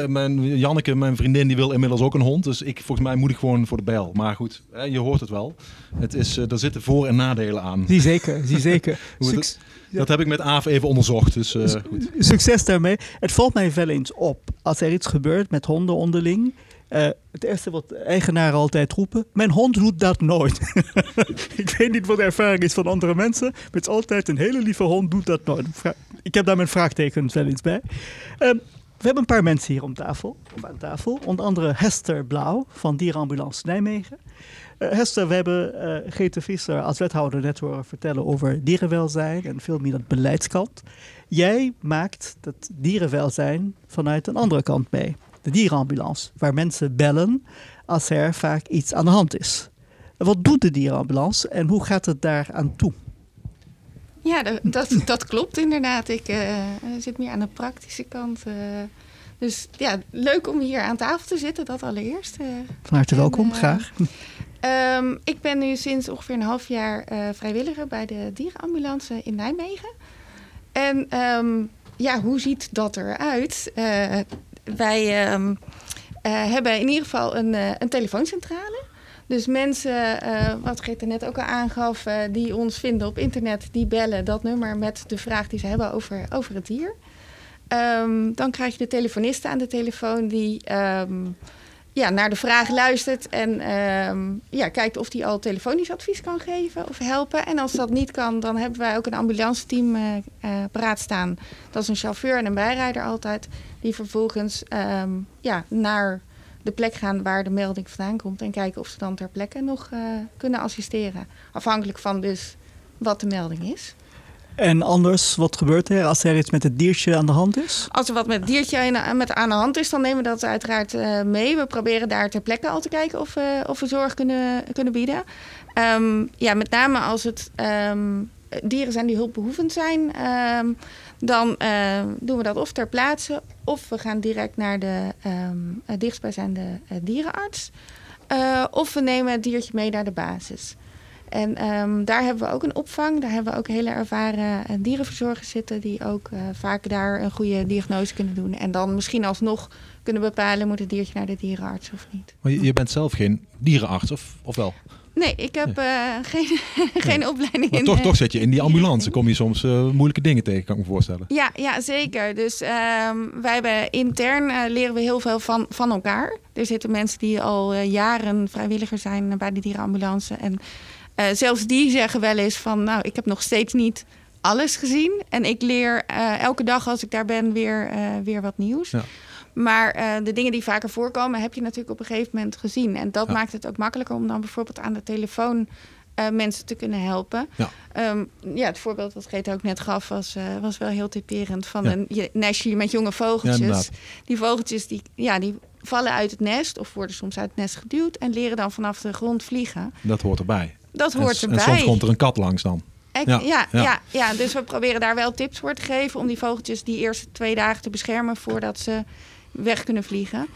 Mijn, Janneke, mijn vriendin, die wil inmiddels ook een hond. Dus ik, volgens mij moet ik gewoon voor de bijl. Maar goed, je hoort het wel. Het is, er zitten voor- en nadelen aan. Zie zeker, zie zeker. [laughs] Dat heb ik met Aaf even onderzocht. Dus, uh, goed. Succes daarmee. Het valt mij wel eens op als er iets gebeurt met honden onderling. Uh, het eerste wat eigenaren altijd roepen: Mijn hond doet dat nooit. [laughs] ik weet niet wat de ervaring is van andere mensen. Maar het is altijd een hele lieve hond doet dat nooit. Ik heb daar mijn vraagtekens wel eens bij. Uh, we hebben een paar mensen hier om tafel, of aan tafel. Onder andere Hester Blauw van Dierenambulance Nijmegen. Uh, Hester, we hebben uh, Grete Visser als wethouder net horen vertellen over dierenwelzijn en veel meer dat beleidskant. Jij maakt dat dierenwelzijn vanuit een andere kant mee. De dierenambulance, waar mensen bellen als er vaak iets aan de hand is. Wat doet de dierenambulance en hoe gaat het daar aan toe? Ja, dat, dat, [laughs] dat klopt inderdaad. Ik uh, zit meer aan de praktische kant. Uh, dus ja, leuk om hier aan tafel te zitten, dat allereerst. Uh, Van harte welkom, graag. Um, ik ben nu sinds ongeveer een half jaar vrijwilliger bij de dierenambulance in Nijmegen. En um, ja, hoe ziet dat eruit? wij um, hebben in ieder geval een, een telefooncentrale. Dus mensen, uh, wat Greta net ook al aangaf, uh, die ons vinden op internet, die bellen dat nummer met de vraag die ze hebben over, over het dier. Um, dan krijg je de telefoniste aan de telefoon die um, ja, naar de vraag luistert en um, ja, kijkt of die al telefonisch advies kan geven of helpen. En als dat niet kan, dan hebben wij ook een ambulance team uh, paraat staan. Dat is een chauffeur en een bijrijder altijd, die vervolgens ja, naar de plek gaan waar de melding vandaan komt en kijken of ze dan ter plekke nog uh, kunnen assisteren. Afhankelijk van dus wat de melding is. En anders, wat gebeurt er als er iets met het diertje aan de hand is? Als er wat met het diertje in, met aan de hand is, dan nemen we dat uiteraard uh, mee. We proberen daar ter plekke al te kijken of, uh, of we zorg kunnen, kunnen bieden. Um, ja, met name als het um, dieren zijn die hulpbehoevend zijn, um, dan uh, doen we dat of ter plaatse of we gaan direct naar de um, dichtstbijzijnde uh, dierenarts. Uh, of we nemen het diertje mee naar de basis. En um, daar hebben we ook een opvang. Daar hebben we ook hele ervaren dierenverzorgers zitten... die ook vaak daar een goede diagnose kunnen doen. En dan misschien alsnog kunnen bepalen... moet het diertje naar de dierenarts of niet. Maar je, je bent zelf geen dierenarts, of, of wel? Nee, ik heb uh, geen, [laughs] geen nee. opleiding maar in. Toch, toch zit je in die ambulance. Kom je soms uh, moeilijke dingen tegen, kan ik me voorstellen. Ja, ja zeker. Dus uh, wij hebben intern leren we heel veel van, van elkaar. Er zitten mensen die al jaren vrijwilliger zijn bij de dierenambulance. En zelfs die zeggen wel eens van, nou, ik heb nog steeds niet alles gezien. En ik leer elke dag als ik daar ben weer, weer wat nieuws. Ja. Maar uh, de dingen die vaker voorkomen, heb je natuurlijk op een gegeven moment gezien. En dat ja. maakt het ook makkelijker om dan bijvoorbeeld aan de telefoon uh, mensen te kunnen helpen. Ja. Um, ja, het voorbeeld wat Greta ook net gaf was, uh, was wel heel typerend. Van ja. een nestje met jonge vogeltjes. die vogeltjes die, ja, die vallen uit het nest of worden soms uit het nest geduwd en leren dan vanaf de grond vliegen. Dat hoort erbij. Dat hoort en, erbij. En soms komt er een kat langs dan. Ik, ja, ja. Ja, ja, dus we proberen daar wel tips voor te geven om die vogeltjes die eerste twee dagen te beschermen voordat ze weg kunnen vliegen.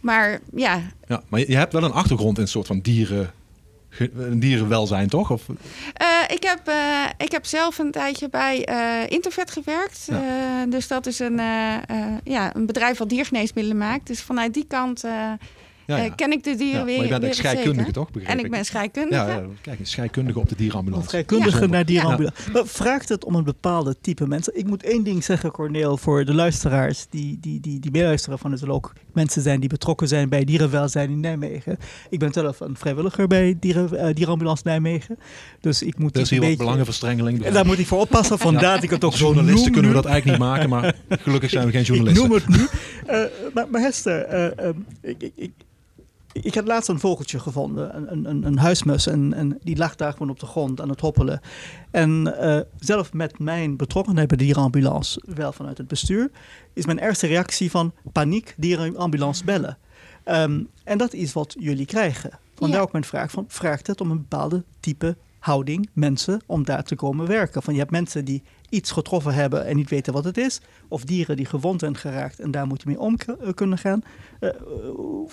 Maar ja. ja. Maar je hebt wel een achtergrond in een soort van dieren, dierenwelzijn, toch? Of? Uh, ik, heb, uh, ik heb zelf een tijdje bij uh, Intervet gewerkt. Ja. dus dat is een, ja, een bedrijf wat diergeneesmiddelen maakt. Dus vanuit die kant ja, ja. Uh, ken ik de dieren ja, weer. Maar je bent scheikundige, toch? en ik, ik ben scheikundige. Ja, kijk, een scheikundige op de dierenambulance. Scheikundige naar dierenambulance. Maar vraagt het om een bepaalde type mensen? Ik moet één ding zeggen, Corneel, voor de luisteraars die, die, die, die meeluisteren van het ook mensen zijn die betrokken zijn bij dierenwelzijn in Nijmegen. Ik ben zelf een vrijwilliger bij dieren, uh, dierenambulance Nijmegen. Dus ik moet Dat is hier wat belangenverstrengeling. En daar moet ik voor oppassen, [laughs] vandaar dat ik het ook zo Journalisten noem kunnen we dat eigenlijk niet maken, maar gelukkig zijn we geen journalisten. [laughs] Ik noem het nu. Uh, maar, maar Hester, uh, um, ik, ik, ik ik had laatst een vogeltje gevonden, een, een, een huismus, en, en, die lag daar gewoon op de grond aan het hoppelen. En uh, zelf met mijn betrokkenheid bij de dierenambulance, wel vanuit het bestuur, is mijn eerste reactie van paniek, dierenambulance bellen. Um, en dat is wat jullie krijgen. Vandaar ja. ook mijn vraag van, vraagt het om een bepaalde type houding mensen om daar te komen werken. Van je hebt mensen die iets getroffen hebben en niet weten wat het is. Of dieren die gewond zijn geraakt en daar moet je mee om k- kunnen gaan. Eh,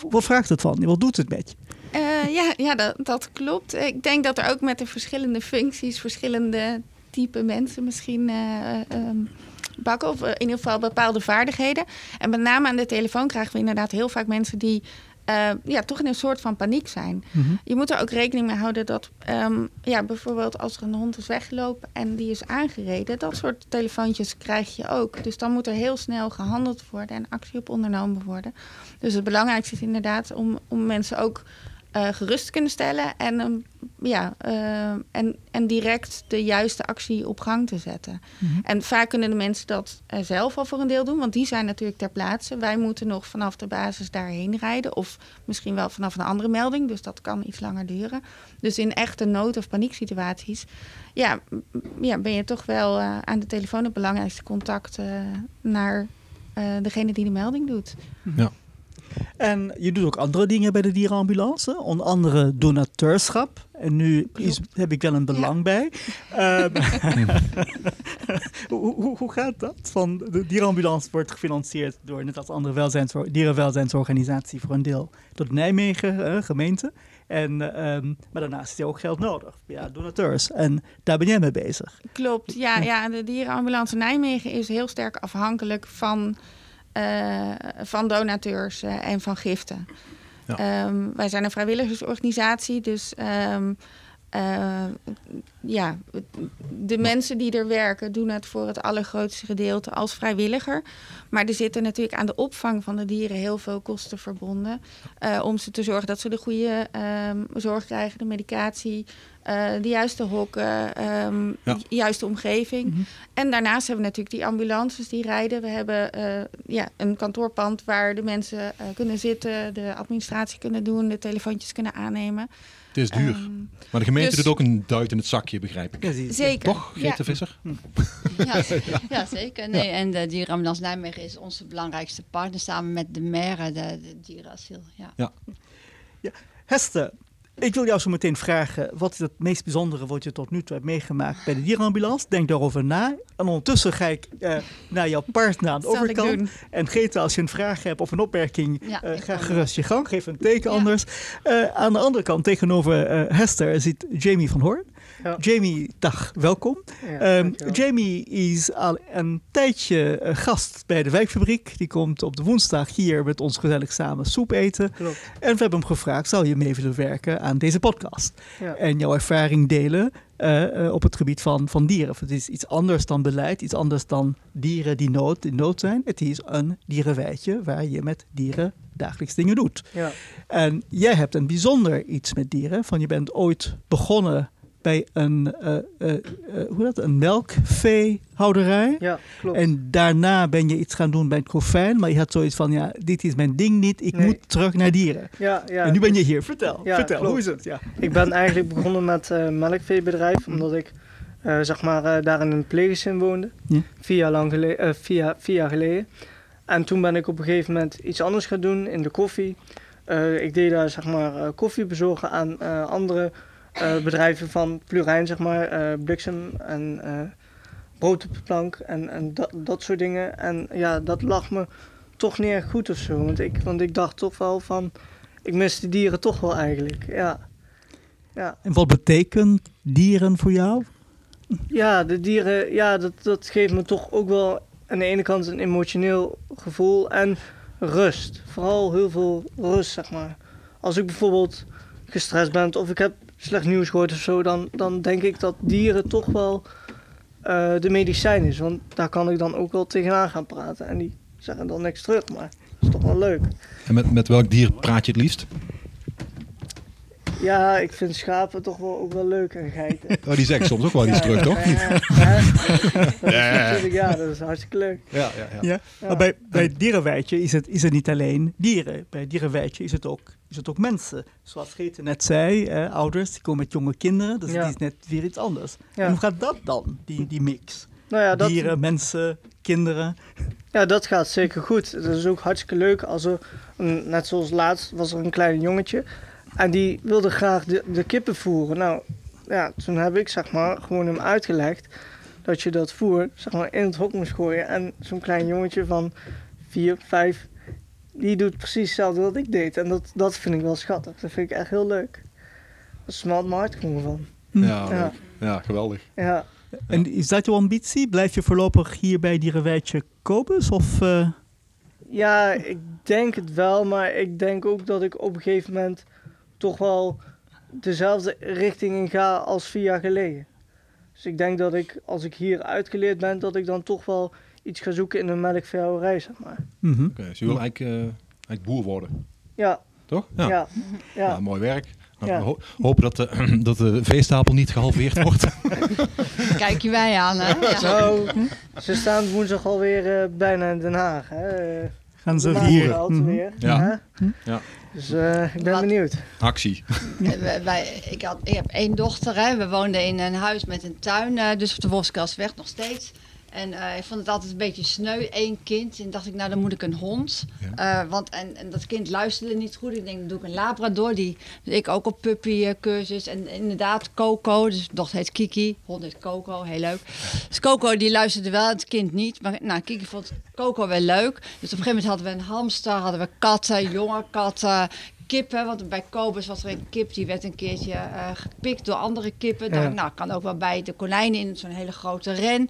wat vraagt het van? Wat doet het met je? Eh, ja, ja dat, dat klopt. Ik denk dat er ook met de verschillende functies, verschillende type mensen misschien eh, ehm, bakken. Of in ieder geval bepaalde vaardigheden. En met name aan de telefoon krijgen we inderdaad heel vaak mensen die eh, ja, toch in een soort van paniek zijn. Mhm. Je moet er ook rekening mee houden dat ehm, ja, bijvoorbeeld als er een hond is weggelopen en die is aangereden, dat soort telefoontjes krijg je ook. Dus dan moet er heel snel gehandeld worden en actie op ondernomen worden. Dus het belangrijkste is inderdaad om, om mensen ook eh, gerust te kunnen stellen en, um, ja, uh, en, en direct de juiste actie op gang te zetten. Mhm. En vaak kunnen de mensen dat uh, zelf al voor een deel doen, want die zijn natuurlijk ter plaatse. Wij moeten nog vanaf de basis daarheen rijden, of misschien wel vanaf een andere melding, dus dat kan iets langer duren. Dus in echte nood- of panieksituaties, ja, ja, ben je toch wel uh, aan de telefoon het belangrijkste contact naar degene die de melding doet. Ja. En je doet ook andere dingen bij de dierenambulance, onder andere donateurschap. En nu is, heb ik wel een belang ja. bij. Um, [laughs] hoe, hoe, hoe, gaat dat? Van de dierenambulance wordt gefinancierd door net als andere welzijns, dierenwelzijnsorganisatie voor een deel door de Nijmegen uh, gemeente. En, um, maar daarnaast is er ook geld nodig. Ja, donateurs. En daar ben jij mee bezig. Klopt, ja. ja de dierenambulance Nijmegen is heel sterk afhankelijk van van donateurs uh, en van giften. Ja. Um, wij zijn een vrijwilligersorganisatie, dus um, uh, ja, de mensen die er werken doen het voor het allergrootste gedeelte als vrijwilliger. Maar er zitten natuurlijk aan de opvang van de dieren heel veel kosten verbonden. om ze te zorgen dat ze de goede um, zorg krijgen, de medicatie, uh, de juiste hokken, um, ja. de juiste omgeving. Mm -hmm. En daarnaast hebben we natuurlijk die ambulances die rijden. We hebben ja, een kantoorpand waar de mensen kunnen zitten, de administratie kunnen doen, de telefoontjes kunnen aannemen. Het is duur. Um, maar de gemeente dus, doet ook een duit in het zakje, begrijp ik. Ja, zeker. Toch, Grete ja. Visser? Ja, [laughs] ja, zeker. Nee, en de dierenambulance Nijmegen is onze belangrijkste partner samen met de maire, de, de dierenasiel. Ja. Ja. ja. Hester, ik wil jou zo meteen vragen, wat is het meest bijzondere wat je tot nu toe hebt meegemaakt bij de dierenambulance? Denk daarover na. En ondertussen ga ik uh, naar jouw partner aan de overkant. En Greta, als je een vraag hebt of een opmerking, ja, uh, ga gerust je gang. Geef een teken ja. anders. Uh, aan de andere kant, tegenover Hester, zit Jamie van Hoorn. Ja. Jamie, dag, welkom. Ja, um, Jamie is al een tijdje uh, gast bij de wijkfabriek. Die komt op de woensdag hier met ons gezellig samen soep eten. Klopt. En we hebben hem gevraagd, zou je mee willen werken aan deze podcast? Ja. En jouw ervaring delen uh, uh, op het gebied van, van dieren. Het is iets anders dan beleid, iets anders dan dieren die nood, in nood zijn. Het is een dierenwijtje waar je met dieren dagelijks dingen doet. Ja. En jij hebt een bijzonder iets met dieren. Van je bent ooit begonnen bij een, uh, uh, uh, hoe dat, een melkveehouderij. Ja, klopt. En daarna ben je iets gaan doen bij het Profijn. Maar je had zoiets van, ja, dit is mijn ding niet. Ik nee. moet terug naar dieren. Ja, ja, en nu ben je hier. Vertel, vertel klopt. hoe is het? Ja. Ik ben eigenlijk begonnen met een melkveebedrijf. Omdat ik, zeg maar, daar in een pleeggezin woonde. Ja. Vier, jaar lang geleden, vier, vier jaar geleden. En toen ben ik op een gegeven moment iets anders gaan doen in de koffie. ik deed daar, zeg maar, koffie bezorgen aan andere... Uh, bedrijven van Plurijn, zeg maar, uh, bliksem en uh, brood op de plank en, en dat, dat soort dingen. En ja, dat lag me toch niet echt goed of zo. Want ik, want ik dacht toch wel van, ik mis de dieren toch wel eigenlijk, ja. ja. En wat betekent dieren voor jou? Ja, de dieren, ja, dat, dat geeft me toch ook wel aan de ene kant een emotioneel gevoel en rust. Vooral heel veel rust, zeg maar. Als ik bijvoorbeeld gestrest ben of ik heb slecht nieuws gehoord of zo, dan, dan denk ik dat dieren toch wel uh, de medicijn is. Want daar kan ik dan ook wel tegenaan gaan praten. En die zeggen dan niks terug, maar dat is toch wel leuk. En met, met welk dier praat je het liefst? Ja, ik vind schapen toch wel ook wel leuk en geiten. Oh, die zeggen soms ook wel iets ja, terug, toch? Ja, ja, dat ja, is, ja, dat is hartstikke leuk. Ja, ja, ja. ja. Maar bij, bij het dierenwijtje is het, is het niet alleen dieren. Bij het dierenwijtje is het ook, is het ook mensen. Zoals Grete net zei, eh, ouders die komen met jonge kinderen. Dus Ja. het is net weer iets anders. Ja. En hoe gaat dat dan, die, die mix? Nou ja, dat, Dieren, mensen, kinderen. ja, dat gaat zeker goed. Het is ook hartstikke leuk als er, een- net zoals laatst, was er een klein jongetje. En die wilde graag de, de kippen voeren. Nou, ja, toen heb ik zeg maar gewoon hem uitgelegd dat je dat voer zeg maar, in het hok moest gooien. En zo'n klein jongetje van vier, vijf, die doet precies hetzelfde wat ik deed. En dat, dat vind ik wel schattig. Dat vind ik echt heel leuk. Dat smalt mijn hart gewoon van. Ja, Ja. ja geweldig. Ja. En is dat jouw ambitie? Blijf je voorlopig hier bij Dierenweidje Kobus? Of, eh, Ja, ik denk het wel, maar ik denk ook dat ik op een gegeven moment toch wel dezelfde richting in ga als vier jaar geleden. Dus ik denk dat ik, als ik hier uitgeleerd ben, dat ik dan toch wel iets ga zoeken in een melkveehouderij, zeg maar. Mhm. Oké, dus je wil eigenlijk, eh, eigenlijk boer worden, Ja. toch? Ja. Ja. Ja, mooi werk. Nou, Ja. We ho- hopen dat de, [clears throat] dat de veestapel niet gehalveerd [laughs] wordt. Kijk je wij aan, hè? Ja. Zo, ze staan woensdag alweer eh bijna in Den Haag. Hè. Gaan ze vieren. Mhm. weer. Ja. Ja. Dus eh, ik ben benieuwd. Actie. [laughs] Wij- wij- ik, had, ik heb één dochter. Hè. We woonden in een huis met een tuin, eh, dus op de Wolfskasweg nog steeds. En eh, ik vond het altijd een beetje sneu, één kind. En dacht ik, nou dan moet ik een hond. Eh, want, en, en dat kind luisterde niet goed. Ik denk, dan doe ik een labrador. Die, dus ik ook op puppycursus. En inderdaad, Coco, dus de dochter heet Kiki. Hond heet Coco, heel leuk. Dus Coco die luisterde wel, het kind niet. Maar nou, Kiki vond Coco wel leuk. Dus op een gegeven moment hadden we een hamster, hadden we katten, jonge katten kippen. Want bij Kobus was er een kip die werd een keertje eh, gepikt door andere kippen. Ja. Nou, kan ook wel bij de konijnen in zo'n hele grote ren.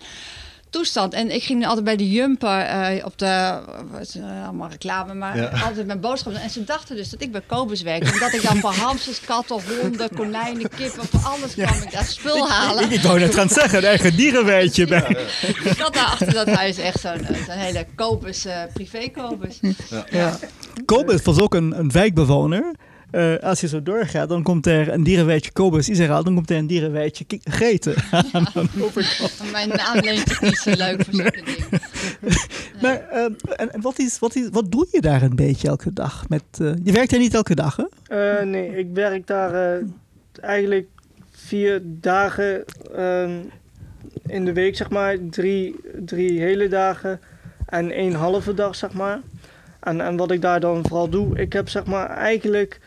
Toestand. En ik ging altijd bij de Jumper eh, op de. Wat is, eh, allemaal reclame, maar Ja. [laughs] altijd mijn boodschappen. En ze dachten dus dat ik bij Kobus werkte. En dat ik dan voor hamsters, katten, honden, konijnen, kippen, voor alles kwam ik daar spul halen. Ik, ik wou net gaan zeggen, een eigen dierenweidje bij. Ik had daar achter dat huis echt zo'n eh, hele Kobus, eh privé Kobus. Ja. Kobus was ook een, een wijkbewoner. Eh, als je zo doorgaat, dan komt er een dierenweidje Kobus Israël, dan komt er een dierenweidje Ki- Grete aan de overkant. Mijn naam leent zich niet zo leuk voor zulke dingen. [laughs] Maar eh, en, en wat, is, wat, is, wat doe je daar een beetje elke dag? Met, eh, je werkt er niet elke dag, hè? Eh, nee, ik werk daar eh, eigenlijk vier dagen ehm, in de week, zeg maar. Drie, drie hele dagen en één halve dag, zeg maar. En, en wat ik daar dan vooral doe, ik heb zeg maar eigenlijk...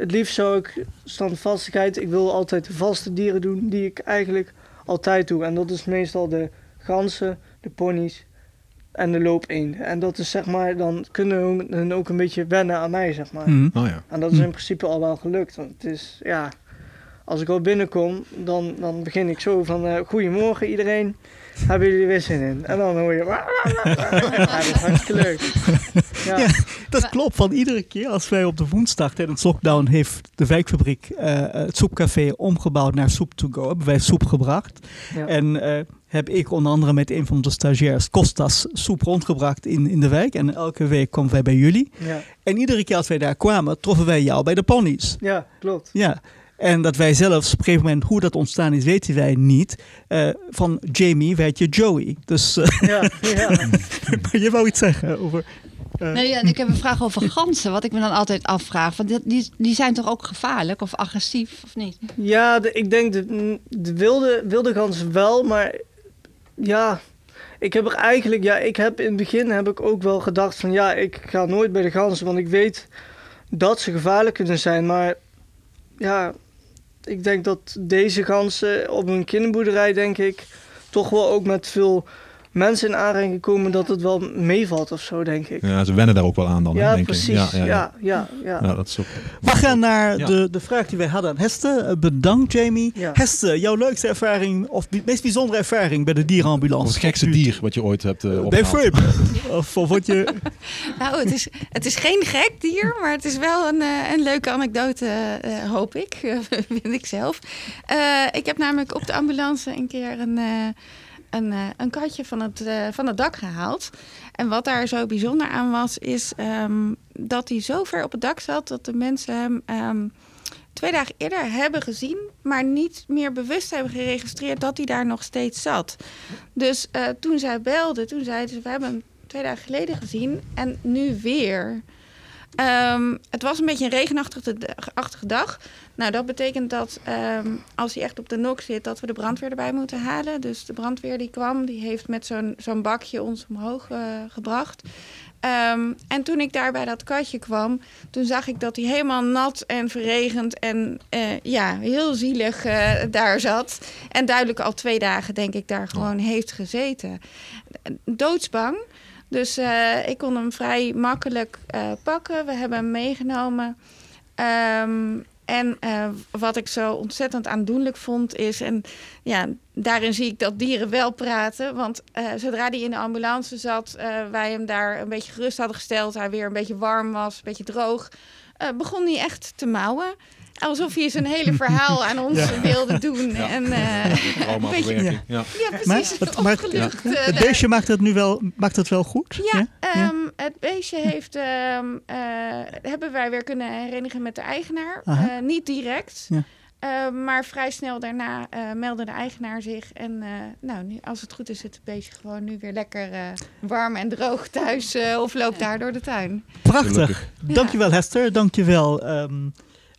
Het liefst zou ik standvastigheid, ik wil altijd de vaste dieren doen die ik eigenlijk altijd doe. En dat is meestal de ganzen, de ponies en de loopeenden. En dat is zeg maar, dan kunnen hun ook een beetje wennen aan mij, zeg maar. Mhm. Oh ja. En dat is Mhm. in principe al wel gelukt. Want het is, ja, als ik al binnenkom, dan, dan begin ik zo van, eh goedemorgen iedereen, hebben jullie er weer zin in? En dan hoor je, [laughs] ja, dat is hartstikke leuk. Ja. Ja, dat klopt. Van iedere keer als wij op de woensdag tijdens lockdown heeft de wijkfabriek eh, het soepcafé omgebouwd naar soep to go. Hebben wij soep gebracht. Ja. En eh, heb ik onder andere met een van de stagiairs Kostas soep rondgebracht in, in de wijk. En elke week kwamen wij bij jullie. Ja. En iedere keer als wij daar kwamen, troffen wij jou bij de ponies. Ja, klopt. Ja. En dat wij zelfs op een gegeven moment, hoe dat ontstaan is, weten wij niet. Eh, van Jamie werd je Joey. Dus eh, Ja, ja. [laughs] je wou iets zeggen over... eh, Nee, ja, ik heb een vraag over ganzen. Wat ik me dan altijd afvraag. Want die- die, zijn toch ook gevaarlijk of agressief, of niet? Ja, de- ik denk de, de wilde, wilde gans wel, maar ja, ik heb er eigenlijk, ja, ik heb in het begin heb ik ook wel gedacht van ja, ik ga nooit bij de ganzen, want ik weet dat ze gevaarlijk kunnen zijn, maar ja, ik denk dat deze ganzen op een kinderboerderij, denk ik, toch wel ook met veel mensen in aanraking komen dat het wel meevalt of zo, denk ik. Ja, ze wennen daar ook wel aan dan, hè, Ja, denk precies. ik. Ja, ja, ja. Ja, dat is ook... We gaan naar Ja. de, de vraag die wij hadden aan Heste. Eh, Bedankt, Jamie. Ja. Heste, jouw leukste ervaring of meest bijzondere ervaring bij de dierenambulance? Wat het gekste dier wat je ooit hebt uh, Bijvoorbeeld. [laughs] of, of wat je... Nou, het is, het is geen gek dier, maar het is wel een, eh, een leuke anekdote, eh, hoop ik. [laughs] vind ik zelf. Eh, ik heb namelijk op de ambulance een keer een, eh, een, eh, een katje van het, eh, van het dak gehaald. En wat daar zo bijzonder aan was, is ehm, dat hij zo ver op het dak zat dat de mensen hem ehm, twee dagen eerder hebben gezien, maar niet meer bewust hebben geregistreerd dat hij daar nog steeds zat. Dus eh, toen zij belde, toen zeiden ze: We hebben hem twee dagen geleden gezien en nu weer. Ehm, het was een beetje een regenachtige achtige dag. Nou, dat betekent dat ehm, als hij echt op de nok zit, dat we de brandweer erbij moeten halen. Dus de brandweer die kwam, die heeft met zo'n zo'n bakje ons omhoog eh, gebracht. Ehm, en toen ik daar bij dat katje kwam, toen zag ik dat hij helemaal nat en verregend en eh, ja, heel zielig eh, daar zat. En duidelijk al twee dagen, denk ik, daar gewoon heeft gezeten. Doodsbang. Dus eh, ik kon hem vrij makkelijk eh, pakken. We hebben hem meegenomen. Ehm, en eh, wat ik zo ontzettend aandoenlijk vond is, en ja, daarin zie ik dat dieren wel praten. Want zodra hij in de ambulance zat, wij hem daar een beetje gerust hadden gesteld, hij weer een beetje warm was, een beetje droog, begon hij echt te mouwen. Alsof hij zijn hele verhaal aan ons Ja. wilde doen. Ja. En, eh, een beetje. Ja. ja, precies. Maar, het, maar eh, het beestje maakt het nu wel, maakt het wel goed? Ja, ehm, het beestje heeft, ehm, eh, hebben wij weer kunnen herinneren met de eigenaar. Eh, niet direct, Ja. eh, maar vrij snel daarna eh, meldde de eigenaar zich. En eh, nou, nu, als het goed is, zit het beestje gewoon nu weer lekker eh, warm en droog thuis eh, of loopt daar door de tuin. Prachtig. Ja. Dankjewel Hester, dankjewel ehm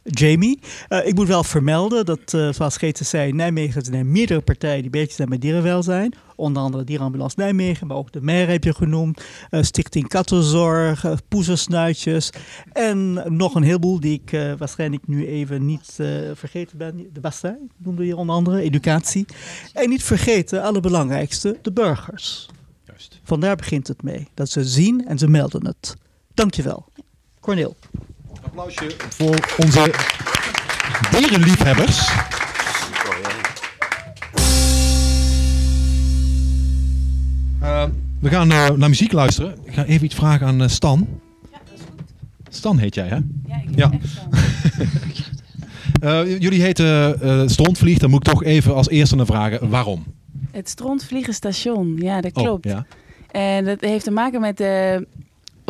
Jamie. Eh, ik moet wel vermelden dat, eh, zoals Geetse zei, Nijmegen zijn meerdere partijen die bezig zijn met dierenwelzijn. Onder andere Dierenambulance Nijmegen, maar ook de MER heb je genoemd. eh, Stichting Kattenzorg, uh, Poezensnuitjes. En nog een heleboel die ik waarschijnlijk nu even niet vergeten ben. De Bastij noemde je onder andere, educatie. En niet vergeten, allerbelangrijkste, de burgers. Juist. Vandaar begint het mee. Dat ze zien en ze melden het. Dankjewel. Corneel. Applausje voor onze dierenliefhebbers. Eh, we gaan eh, naar muziek luisteren. Ik ga even iets vragen aan eh, Stan. Stan heet jij, hè? Ja, ik Ja. [laughs] Eh, jullie heten eh Strontvlieg. Dan moet ik toch even als eerste naar vragen waarom. Het Strontvliegenstation, ja, dat Oh, klopt. ja. En dat heeft te maken met, eh,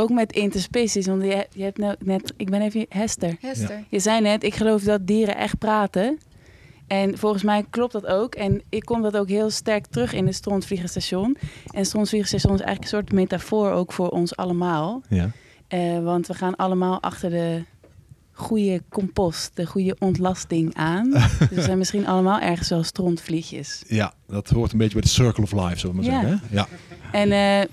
ook met interspecies. Want je, je hebt nou net, ik ben even Hester. Hester. Ja. Je zei net, ik geloof dat dieren echt praten. En volgens mij klopt dat ook. En ik kom dat ook heel sterk terug in het Strontvliegenstation. En het is eigenlijk een soort metafoor ook voor ons allemaal. Ja. Eh, want we gaan allemaal achter de goede compost, de goede ontlasting aan. [laughs] dus we zijn misschien allemaal ergens wel strontvliegjes. Ja, dat hoort een beetje bij de circle of life, zullen we maar Ja. zeggen. Hè? Ja. En eh,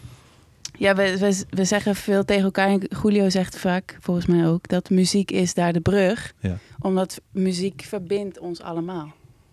ja, we, we, we zeggen veel tegen elkaar. En Julio zegt vaak, volgens mij ook, dat muziek is daar de brug. Ja. Omdat muziek verbindt ons allemaal.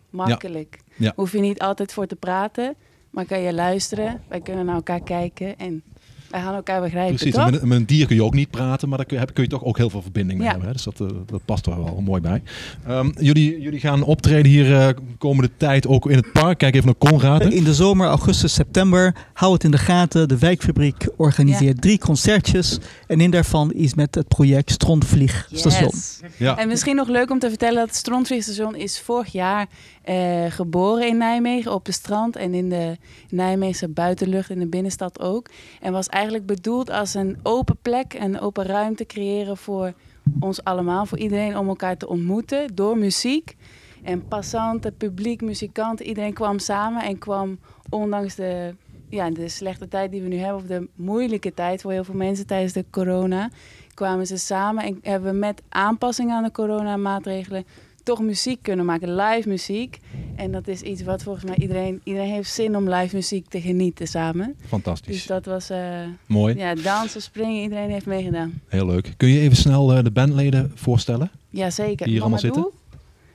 Makkelijk. Ja. Hoef je niet altijd voor te praten, maar kan je luisteren. Wij kunnen naar elkaar kijken en wij gaan elkaar begrijpen, Precies, toch? en met, met een dier kun je ook niet praten, maar daar kun je, kun je toch ook heel veel verbinding mee Ja. hebben. Hè? Dus dat, eh, dat past er wel mooi bij. Ehm, jullie, jullie gaan optreden hier eh, komende tijd ook in het park. Kijk even naar Conrad. hè. In de zomer, augustus, september, hou het in de gaten. De Wijkfabriek organiseert drie concertjes. En een daarvan is met het project Strontvliegstation. Yes. Ja. En misschien nog leuk om te vertellen dat het Strontvliegstation is vorig jaar eh, geboren in Nijmegen op het strand en in de Nijmeegse buitenlucht in de binnenstad ook. En was eigenlijk bedoeld als een open plek, een open ruimte creëren voor ons allemaal, voor iedereen om elkaar te ontmoeten door muziek. En passanten, publiek, muzikanten, iedereen kwam samen en kwam ondanks de, ja, de slechte tijd die we nu hebben, of de moeilijke tijd voor heel veel mensen tijdens de corona, kwamen ze samen en hebben met aanpassing aan de coronamaatregelen toch muziek kunnen maken, live muziek. En dat is iets wat volgens mij iedereen, iedereen heeft zin om live muziek te genieten samen. Fantastisch. Dus dat was... eh, Mooi. Ja, dansen, springen, iedereen heeft meegedaan. Heel leuk. Kun je even snel eh, de bandleden voorstellen? Jazeker. Die hier allemaal Mamadou?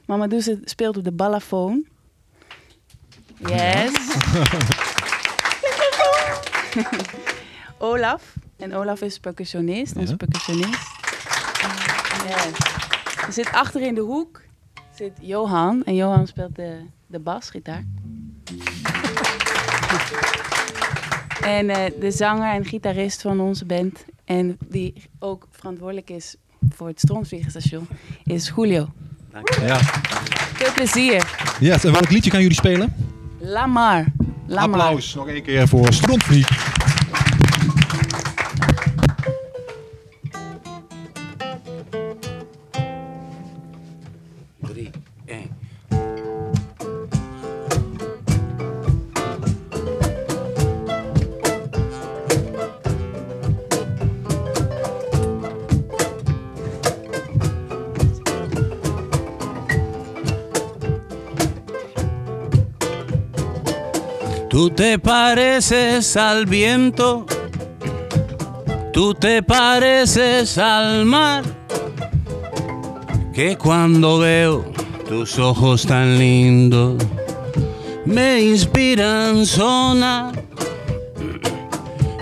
Mamadou zit- speelt op de balafon. Yes. [laughs] Olaf. En Olaf is percussionist, onze Ja. percussionist. Yes. Er zit achter in de hoek zit Johan. En Johan speelt de, de basgitaar. [laughs] en eh, de zanger en gitarist van onze band. En die ook verantwoordelijk is voor het Strontvliegenstation, is Julio. Ja. Veel plezier. Yes, en welk liedje gaan jullie spelen? Lamar. Lamar. Applaus nog één keer voor Strontvlieg. Tú te pareces al viento. Tú te pareces al mar. Que cuando veo tus ojos tan lindos me inspiran sonar.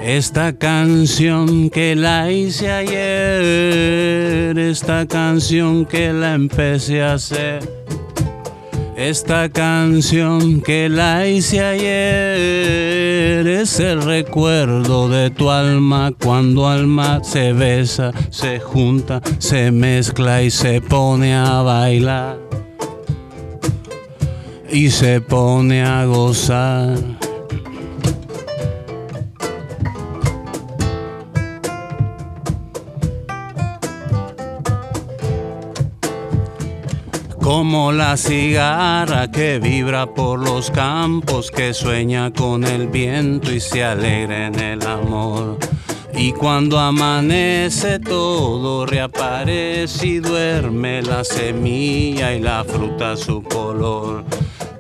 Esta canción que la hice ayer, esta canción que la empecé a hacer. Esta canción que la hice ayer es el recuerdo de tu alma cuando alma se besa, se junta, se mezcla y se pone a bailar. Y se pone a gozar. Como la cigarra que vibra por los campos, que sueña con el viento y se alegra en el amor. Y cuando amanece todo reaparece y duerme la semilla y la fruta su color.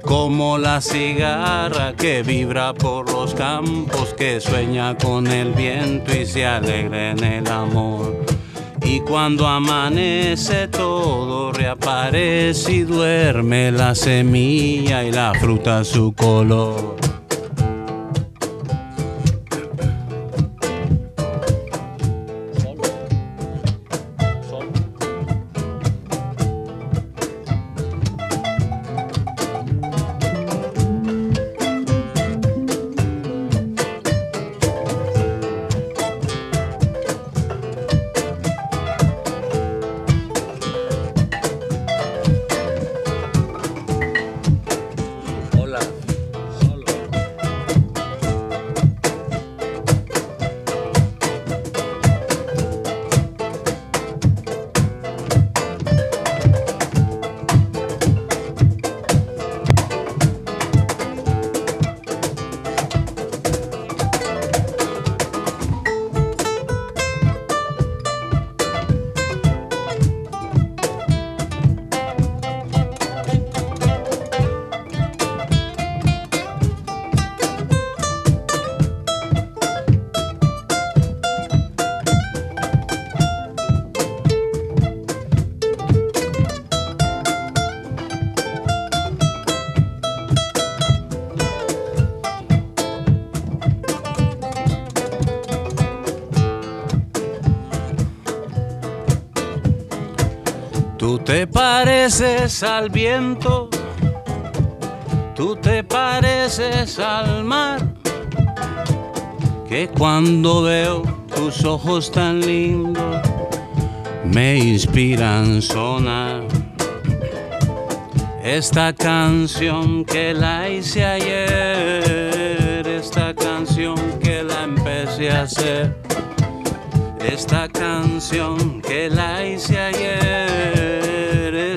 Como la cigarra que vibra por los campos, que sueña con el viento y se alegra en el amor. Y cuando amanece todo reaparece y duerme la semilla y la fruta su color. Pareces al viento, tú te pareces al mar, que cuando veo tus ojos tan lindos me inspiran sonar. Esta canción que la hice ayer, esta canción que la empecé a hacer, esta canción que la hice ayer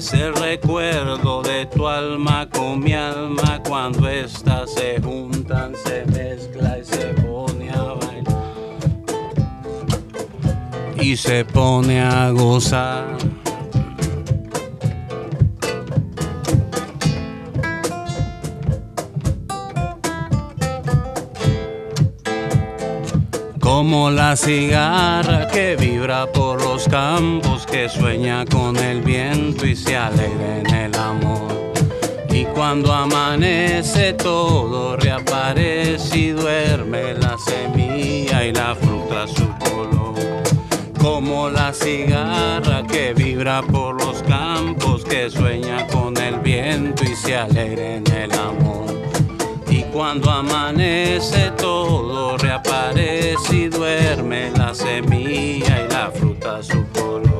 es el recuerdo de tu alma con mi alma cuando estas se juntan, se mezcla y se pone a bailar y se pone a gozar. Como la cigarra que vibra por los campos, que sueña con el viento y se alegra en el amor. Y cuando amanece todo reaparece y duerme la semilla y la fruta su color. Como la cigarra que vibra por los campos, que sueña con el viento y se alegra en el amor. Cuando amanece todo reaparece y duerme la semilla y la fruta su color.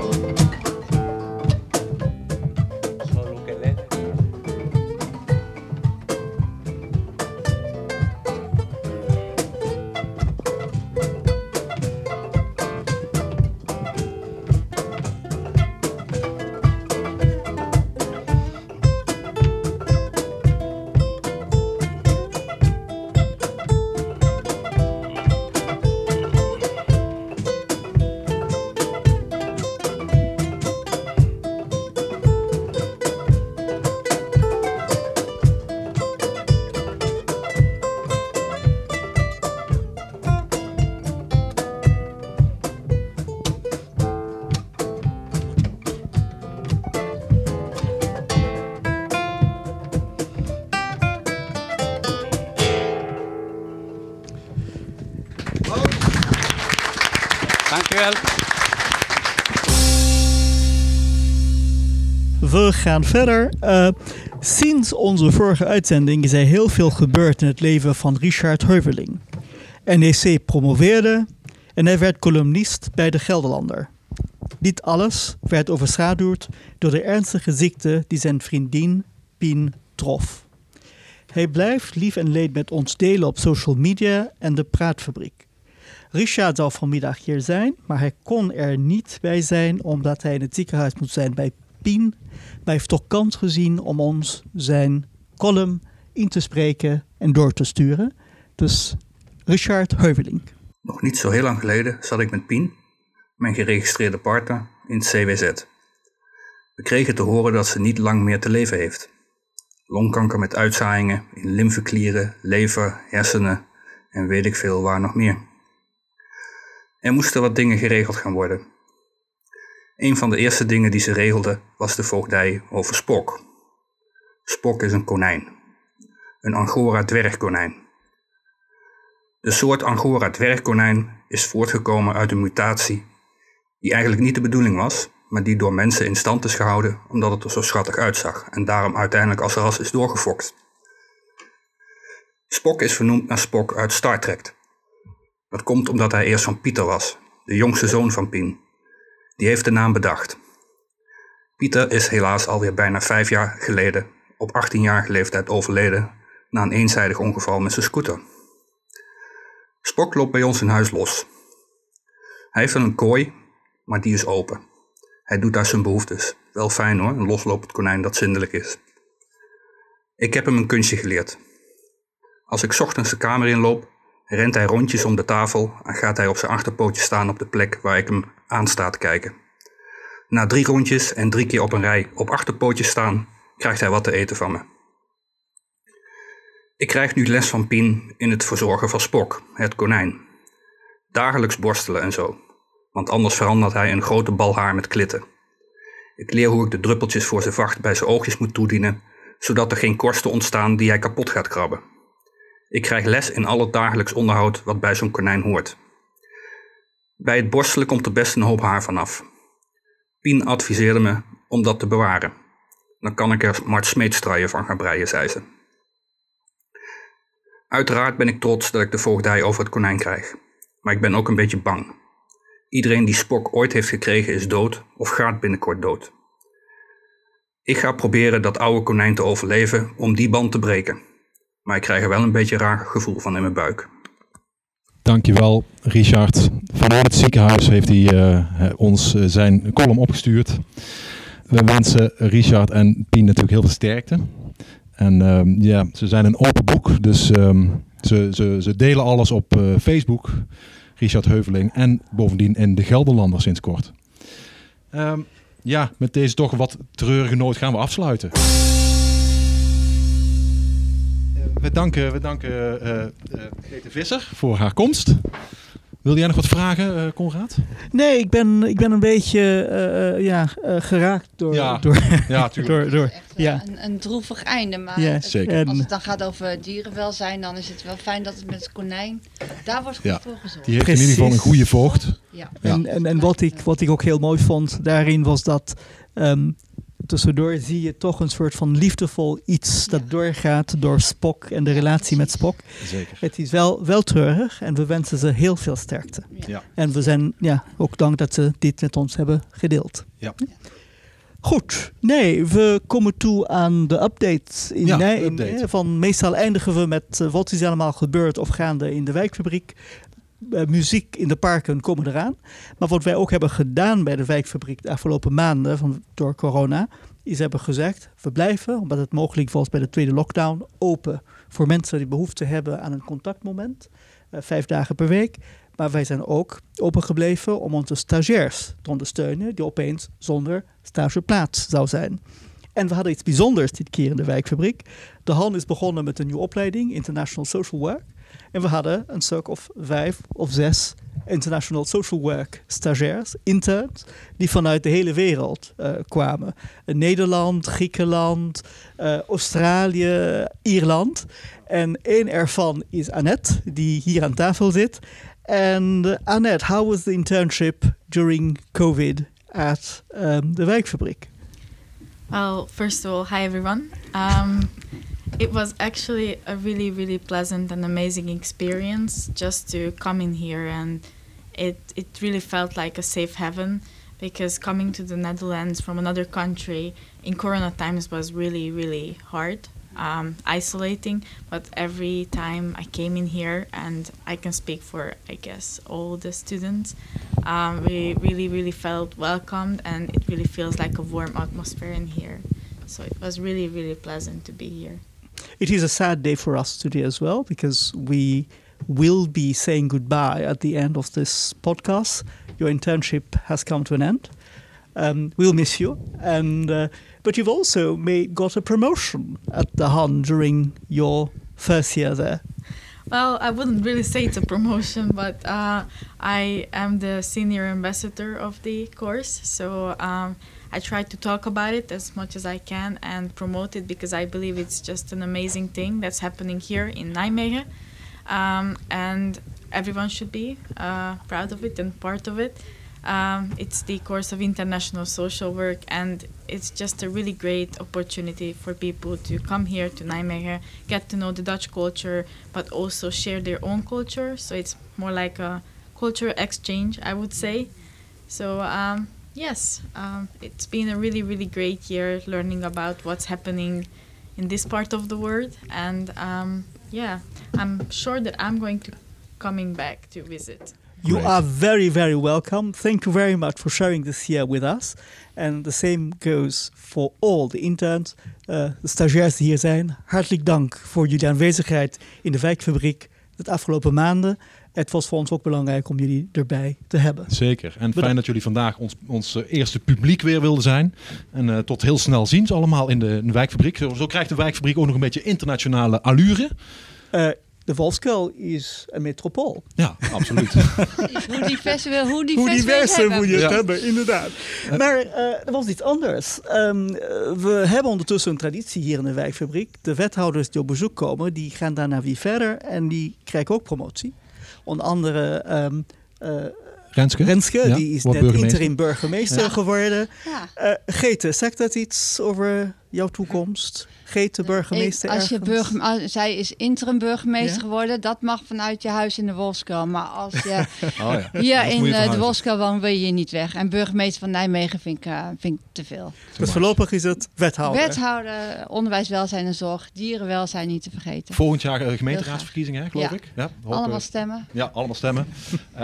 We gaan verder. Uh, sinds onze vorige uitzending is er heel veel gebeurd in het leven van Richard Heuveling. NEC promoveerde en hij werd columnist bij de Gelderlander. Dit alles werd overschaduwd door de ernstige ziekte die zijn vriendin Pien trof. Hij blijft lief en leed met ons delen op social media en de Praatfabriek. Richard zou vanmiddag hier zijn, maar hij kon er niet bij zijn omdat hij in het ziekenhuis moet zijn bij Pien. Heeft toch kans gezien om ons zijn column in te spreken en door te sturen. Dus Richard Heuveling. Nog niet zo heel lang geleden zat ik met Pien, mijn geregistreerde partner, in het CWZ. We kregen te horen dat ze niet lang meer te leven heeft. Longkanker met uitzaaiingen in lymfeklieren, lever, hersenen en weet ik veel waar nog meer. Er moesten wat dingen geregeld gaan worden. Een van de eerste dingen die ze regelde was de voogdij over Spok. Spok is een konijn. Een Angora dwergkonijn. De soort Angora dwergkonijn is voortgekomen uit een mutatie die eigenlijk niet de bedoeling was, maar die door mensen in stand is gehouden omdat het er zo schattig uitzag en daarom uiteindelijk als ras is doorgefokt. Spock is vernoemd naar Spock uit Star Trek. Dat komt omdat hij eerst van Pieter was, de jongste zoon van Pien. Die heeft de naam bedacht. Pieter is helaas alweer bijna vijf jaar geleden op 18-jarige leeftijd overleden na een eenzijdig ongeval met zijn scooter. Spock loopt bij ons in huis los. Hij heeft een kooi, maar die is open. Hij doet daar zijn behoeftes. Wel fijn hoor, een loslopend konijn dat zindelijk is. Ik heb hem een kunstje geleerd. Als ik ochtends de kamer inloop, rent hij rondjes om de tafel en gaat hij op zijn achterpootje staan op de plek waar ik hem aan te kijken. Na drie rondjes en drie keer op een rij op achterpootjes staan, krijgt hij wat te eten van me. Ik krijg nu les van Pien in het verzorgen van Spok, het konijn. Dagelijks borstelen en zo, want anders verandert hij een grote bal haar met klitten. Ik leer hoe ik de druppeltjes voor zijn vacht bij zijn oogjes moet toedienen, zodat er geen korsten ontstaan die hij kapot gaat krabben. Ik krijg les in al het dagelijks onderhoud wat bij zo'n konijn hoort. Bij het borstelen komt er best een hoop haar vanaf. Pien adviseerde me om dat te bewaren. Dan kan ik er Mart Smeetstruien van gaan breien, zei ze. Uiteraard ben ik trots dat ik de voogdij over het konijn krijg. Maar ik ben ook een beetje bang. Iedereen die Spok ooit heeft gekregen is dood of gaat binnenkort dood. Ik ga proberen dat oude konijn te overleven om die band te breken. Maar ik krijg er wel een beetje een raar gevoel van in mijn buik. Dankjewel, Richard. Vanuit het ziekenhuis heeft hij uh, ons uh, zijn column opgestuurd. We wensen Richard en Pien natuurlijk heel veel sterkte. En uh, ja, ze zijn een open boek, dus um, ze, ze, ze delen alles op uh, Facebook. Richard Heuveling en bovendien in de Gelderlander sinds kort. Um, ja, met deze toch wat treurige noot gaan we afsluiten. We danken, we danken uh, uh, Grete Visser voor haar komst. Wilde jij nog wat vragen, uh, Conrad? Nee, ik ben, ik ben een beetje uh, ja, uh, geraakt door... Ja, door, ja door, door echt, ja. Een, een droevig einde. Maar Ja, het- zeker. Als het dan gaat over dierenwelzijn, dan is het wel fijn dat het met het konijn... Daar wordt goed Ja, voor gezorgd. die heeft in ieder geval een goede voogd. Ja. En, en, en wat, ik, wat ik ook heel mooi vond daarin was dat ehm, tussendoor zie je toch een soort van liefdevol iets dat doorgaat door Spock en de relatie met Spock. Zeker. Het is wel, wel treurig en we wensen ze heel veel sterkte. Ja. En we zijn ja, ook dank dat ze dit met ons hebben gedeeld. Ja. Goed, nee, we komen toe aan de updates. In Ja, Nij- in- update. van meestal eindigen we met eh, wat is allemaal gebeurd of gaande in de wijkfabriek. Eh, muziek in de parken komen eraan. Maar wat wij ook hebben gedaan bij de wijkfabriek de afgelopen maanden van, door corona, is hebben gezegd, we blijven, omdat het mogelijk was bij de tweede lockdown, open voor mensen die behoefte hebben aan een contactmoment. eh, vijf dagen per week. Maar wij zijn ook open gebleven om onze stagiairs te ondersteunen, die opeens zonder stageplaats zou zijn. En we hadden iets bijzonders dit keer in de wijkfabriek. De Han is begonnen met een nieuwe opleiding, International Social Work. En we hadden een stuk of vijf of zes International Social Work stagiairs, interns, die vanuit de hele wereld eh, kwamen. Eh, Nederland, Griekenland, eh, Australië, Ierland. En één ervan is Annette, die hier aan tafel zit. And uh, Annette, how was the internship during COVID at the Wijkfabriek? Well, first of all, hi everyone. Um, it was actually a really, really pleasant and amazing experience just to come in here, and it it really felt like a safe haven because coming to the Netherlands from another country in Corona times was really, really hard um, isolating. But every time I came in here, and I can speak for, I guess, all the students, um, we really, really felt welcomed, and it really feels like a warm atmosphere in here. So it was really, really pleasant to be here. It is a sad day for us today as well because we will be saying goodbye at the end of this podcast. Your internship has come to an end. Um, we'll miss you, and uh, but you've also made, got a promotion at the Han during your first year there. Well, I wouldn't really say it's a promotion, but uh, I am the senior ambassador of the course. So um, I try to talk about it as much as I can and promote it because I believe it's just an amazing thing that's happening here in Nijmegen. Um, and everyone should be uh, proud of it and part of it. Um, it's the course of international social work, and it's just a really great opportunity for people to come here to Nijmegen, get to know the Dutch culture, but also share their own culture. So it's more like a cultural exchange, I would say. So um, yes, um, it's been a really, really great year learning about what's happening in this part of the world, and um, yeah, I'm sure that I'm going to coming back to visit. You Great. are very, very welcome. Thank you very much for sharing this year with us. And the same goes for all the interns, uh, de stagiairs die hier zijn. Hartelijk dank voor jullie aanwezigheid in de wijkfabriek de afgelopen maanden. Het was voor ons ook belangrijk om jullie erbij te hebben. Zeker. En fijn dat jullie vandaag ons, ons eh, eerste publiek weer wilden zijn. En eh, tot heel snel ziens allemaal in de, in de wijkfabriek. Zo, krijgt de wijkfabriek ook nog een beetje internationale allure. Uh, de Volkskuil is een metropool. Ja, absoluut. [laughs] hoe divers, wil, hoe divers, hoe divers wil je moet je het Ja. hebben, inderdaad. Maar uh, er was iets anders. Um, we hebben ondertussen een traditie hier in de wijkfabriek. De wethouders die op bezoek komen, die gaan daarna weer verder en die krijgen ook promotie. Onder andere um, uh, Renske, Renske Ja, die is net interim burgemeester Ja. geworden. Ja. Uh, Gete, zegt dat iets over jouw toekomst? Gete, burgemeester als je als- zij is interim burgemeester Ja? geworden. Dat mag vanuit je huis in de Wolfskuil. Maar als je [laughs] Oh ja. hier in eh, de. Wolfskuil woont, wil je hier niet weg. En burgemeester van Nijmegen vind ik, eh, vind ik te veel. Dus voorlopig is het wethouder. Wethouder, onderwijs, welzijn en zorg. Dierenwelzijn niet te vergeten. Volgend jaar eh, gemeenteraadsverkiezingen, hè, geloof Ja. ik. Ja, hoop, Allemaal stemmen. Ja, allemaal stemmen. [laughs]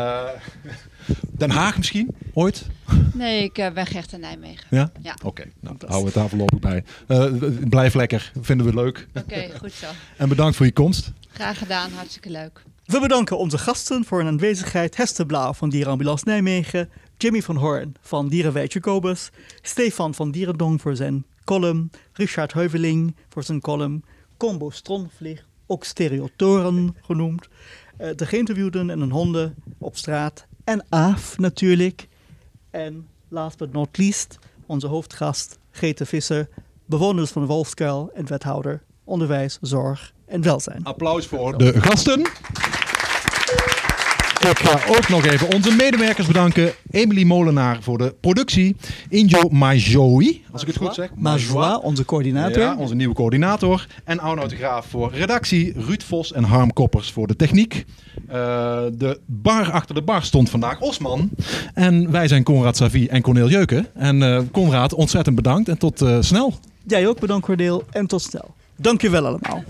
Den Haag misschien, ooit? Nee, ik eh, ben Gert in Nijmegen. Ja? Ja. Oké, nou, houden we het daar voorlopig bij. Eh, blijf lekker, vinden we leuk. Oké, goed zo. En bedankt voor je komst. Graag gedaan, hartstikke leuk. We bedanken onze gasten voor hun aanwezigheid. Hester Blauw van Dierenambulance Nijmegen, Jimmy van Hoorn van Dierenweidje Kobus, Stefan van Dierendong voor zijn column, Richard Heuveling voor zijn column, Combo Stronvlieg, ook Stereotoren genoemd, eh, de geïnterviewden en hun honden op straat en Aaf natuurlijk. En last but not least, onze hoofdgast Grete Visser, bewoners van de Wolfskuil en wethouder onderwijs, zorg en welzijn. Applaus voor de gasten. Ik ga ook nog even onze medewerkers bedanken. Emily Molenaar voor de productie. Injo Majoi, als ik het goed zeg. Majoie, onze coördinator. Ja, onze nieuwe coördinator. En Arnoud de Graaf voor redactie. Ruud Vos en Harm Koppers voor de techniek. Eh, de bar achter de bar stond vandaag Osman. En wij zijn Konrad Savie en Cornel Jeuken. En eh Konrad, ontzettend bedankt en tot eh, snel. Jij ook bedankt, Cordeel, en tot snel. Dank je wel allemaal.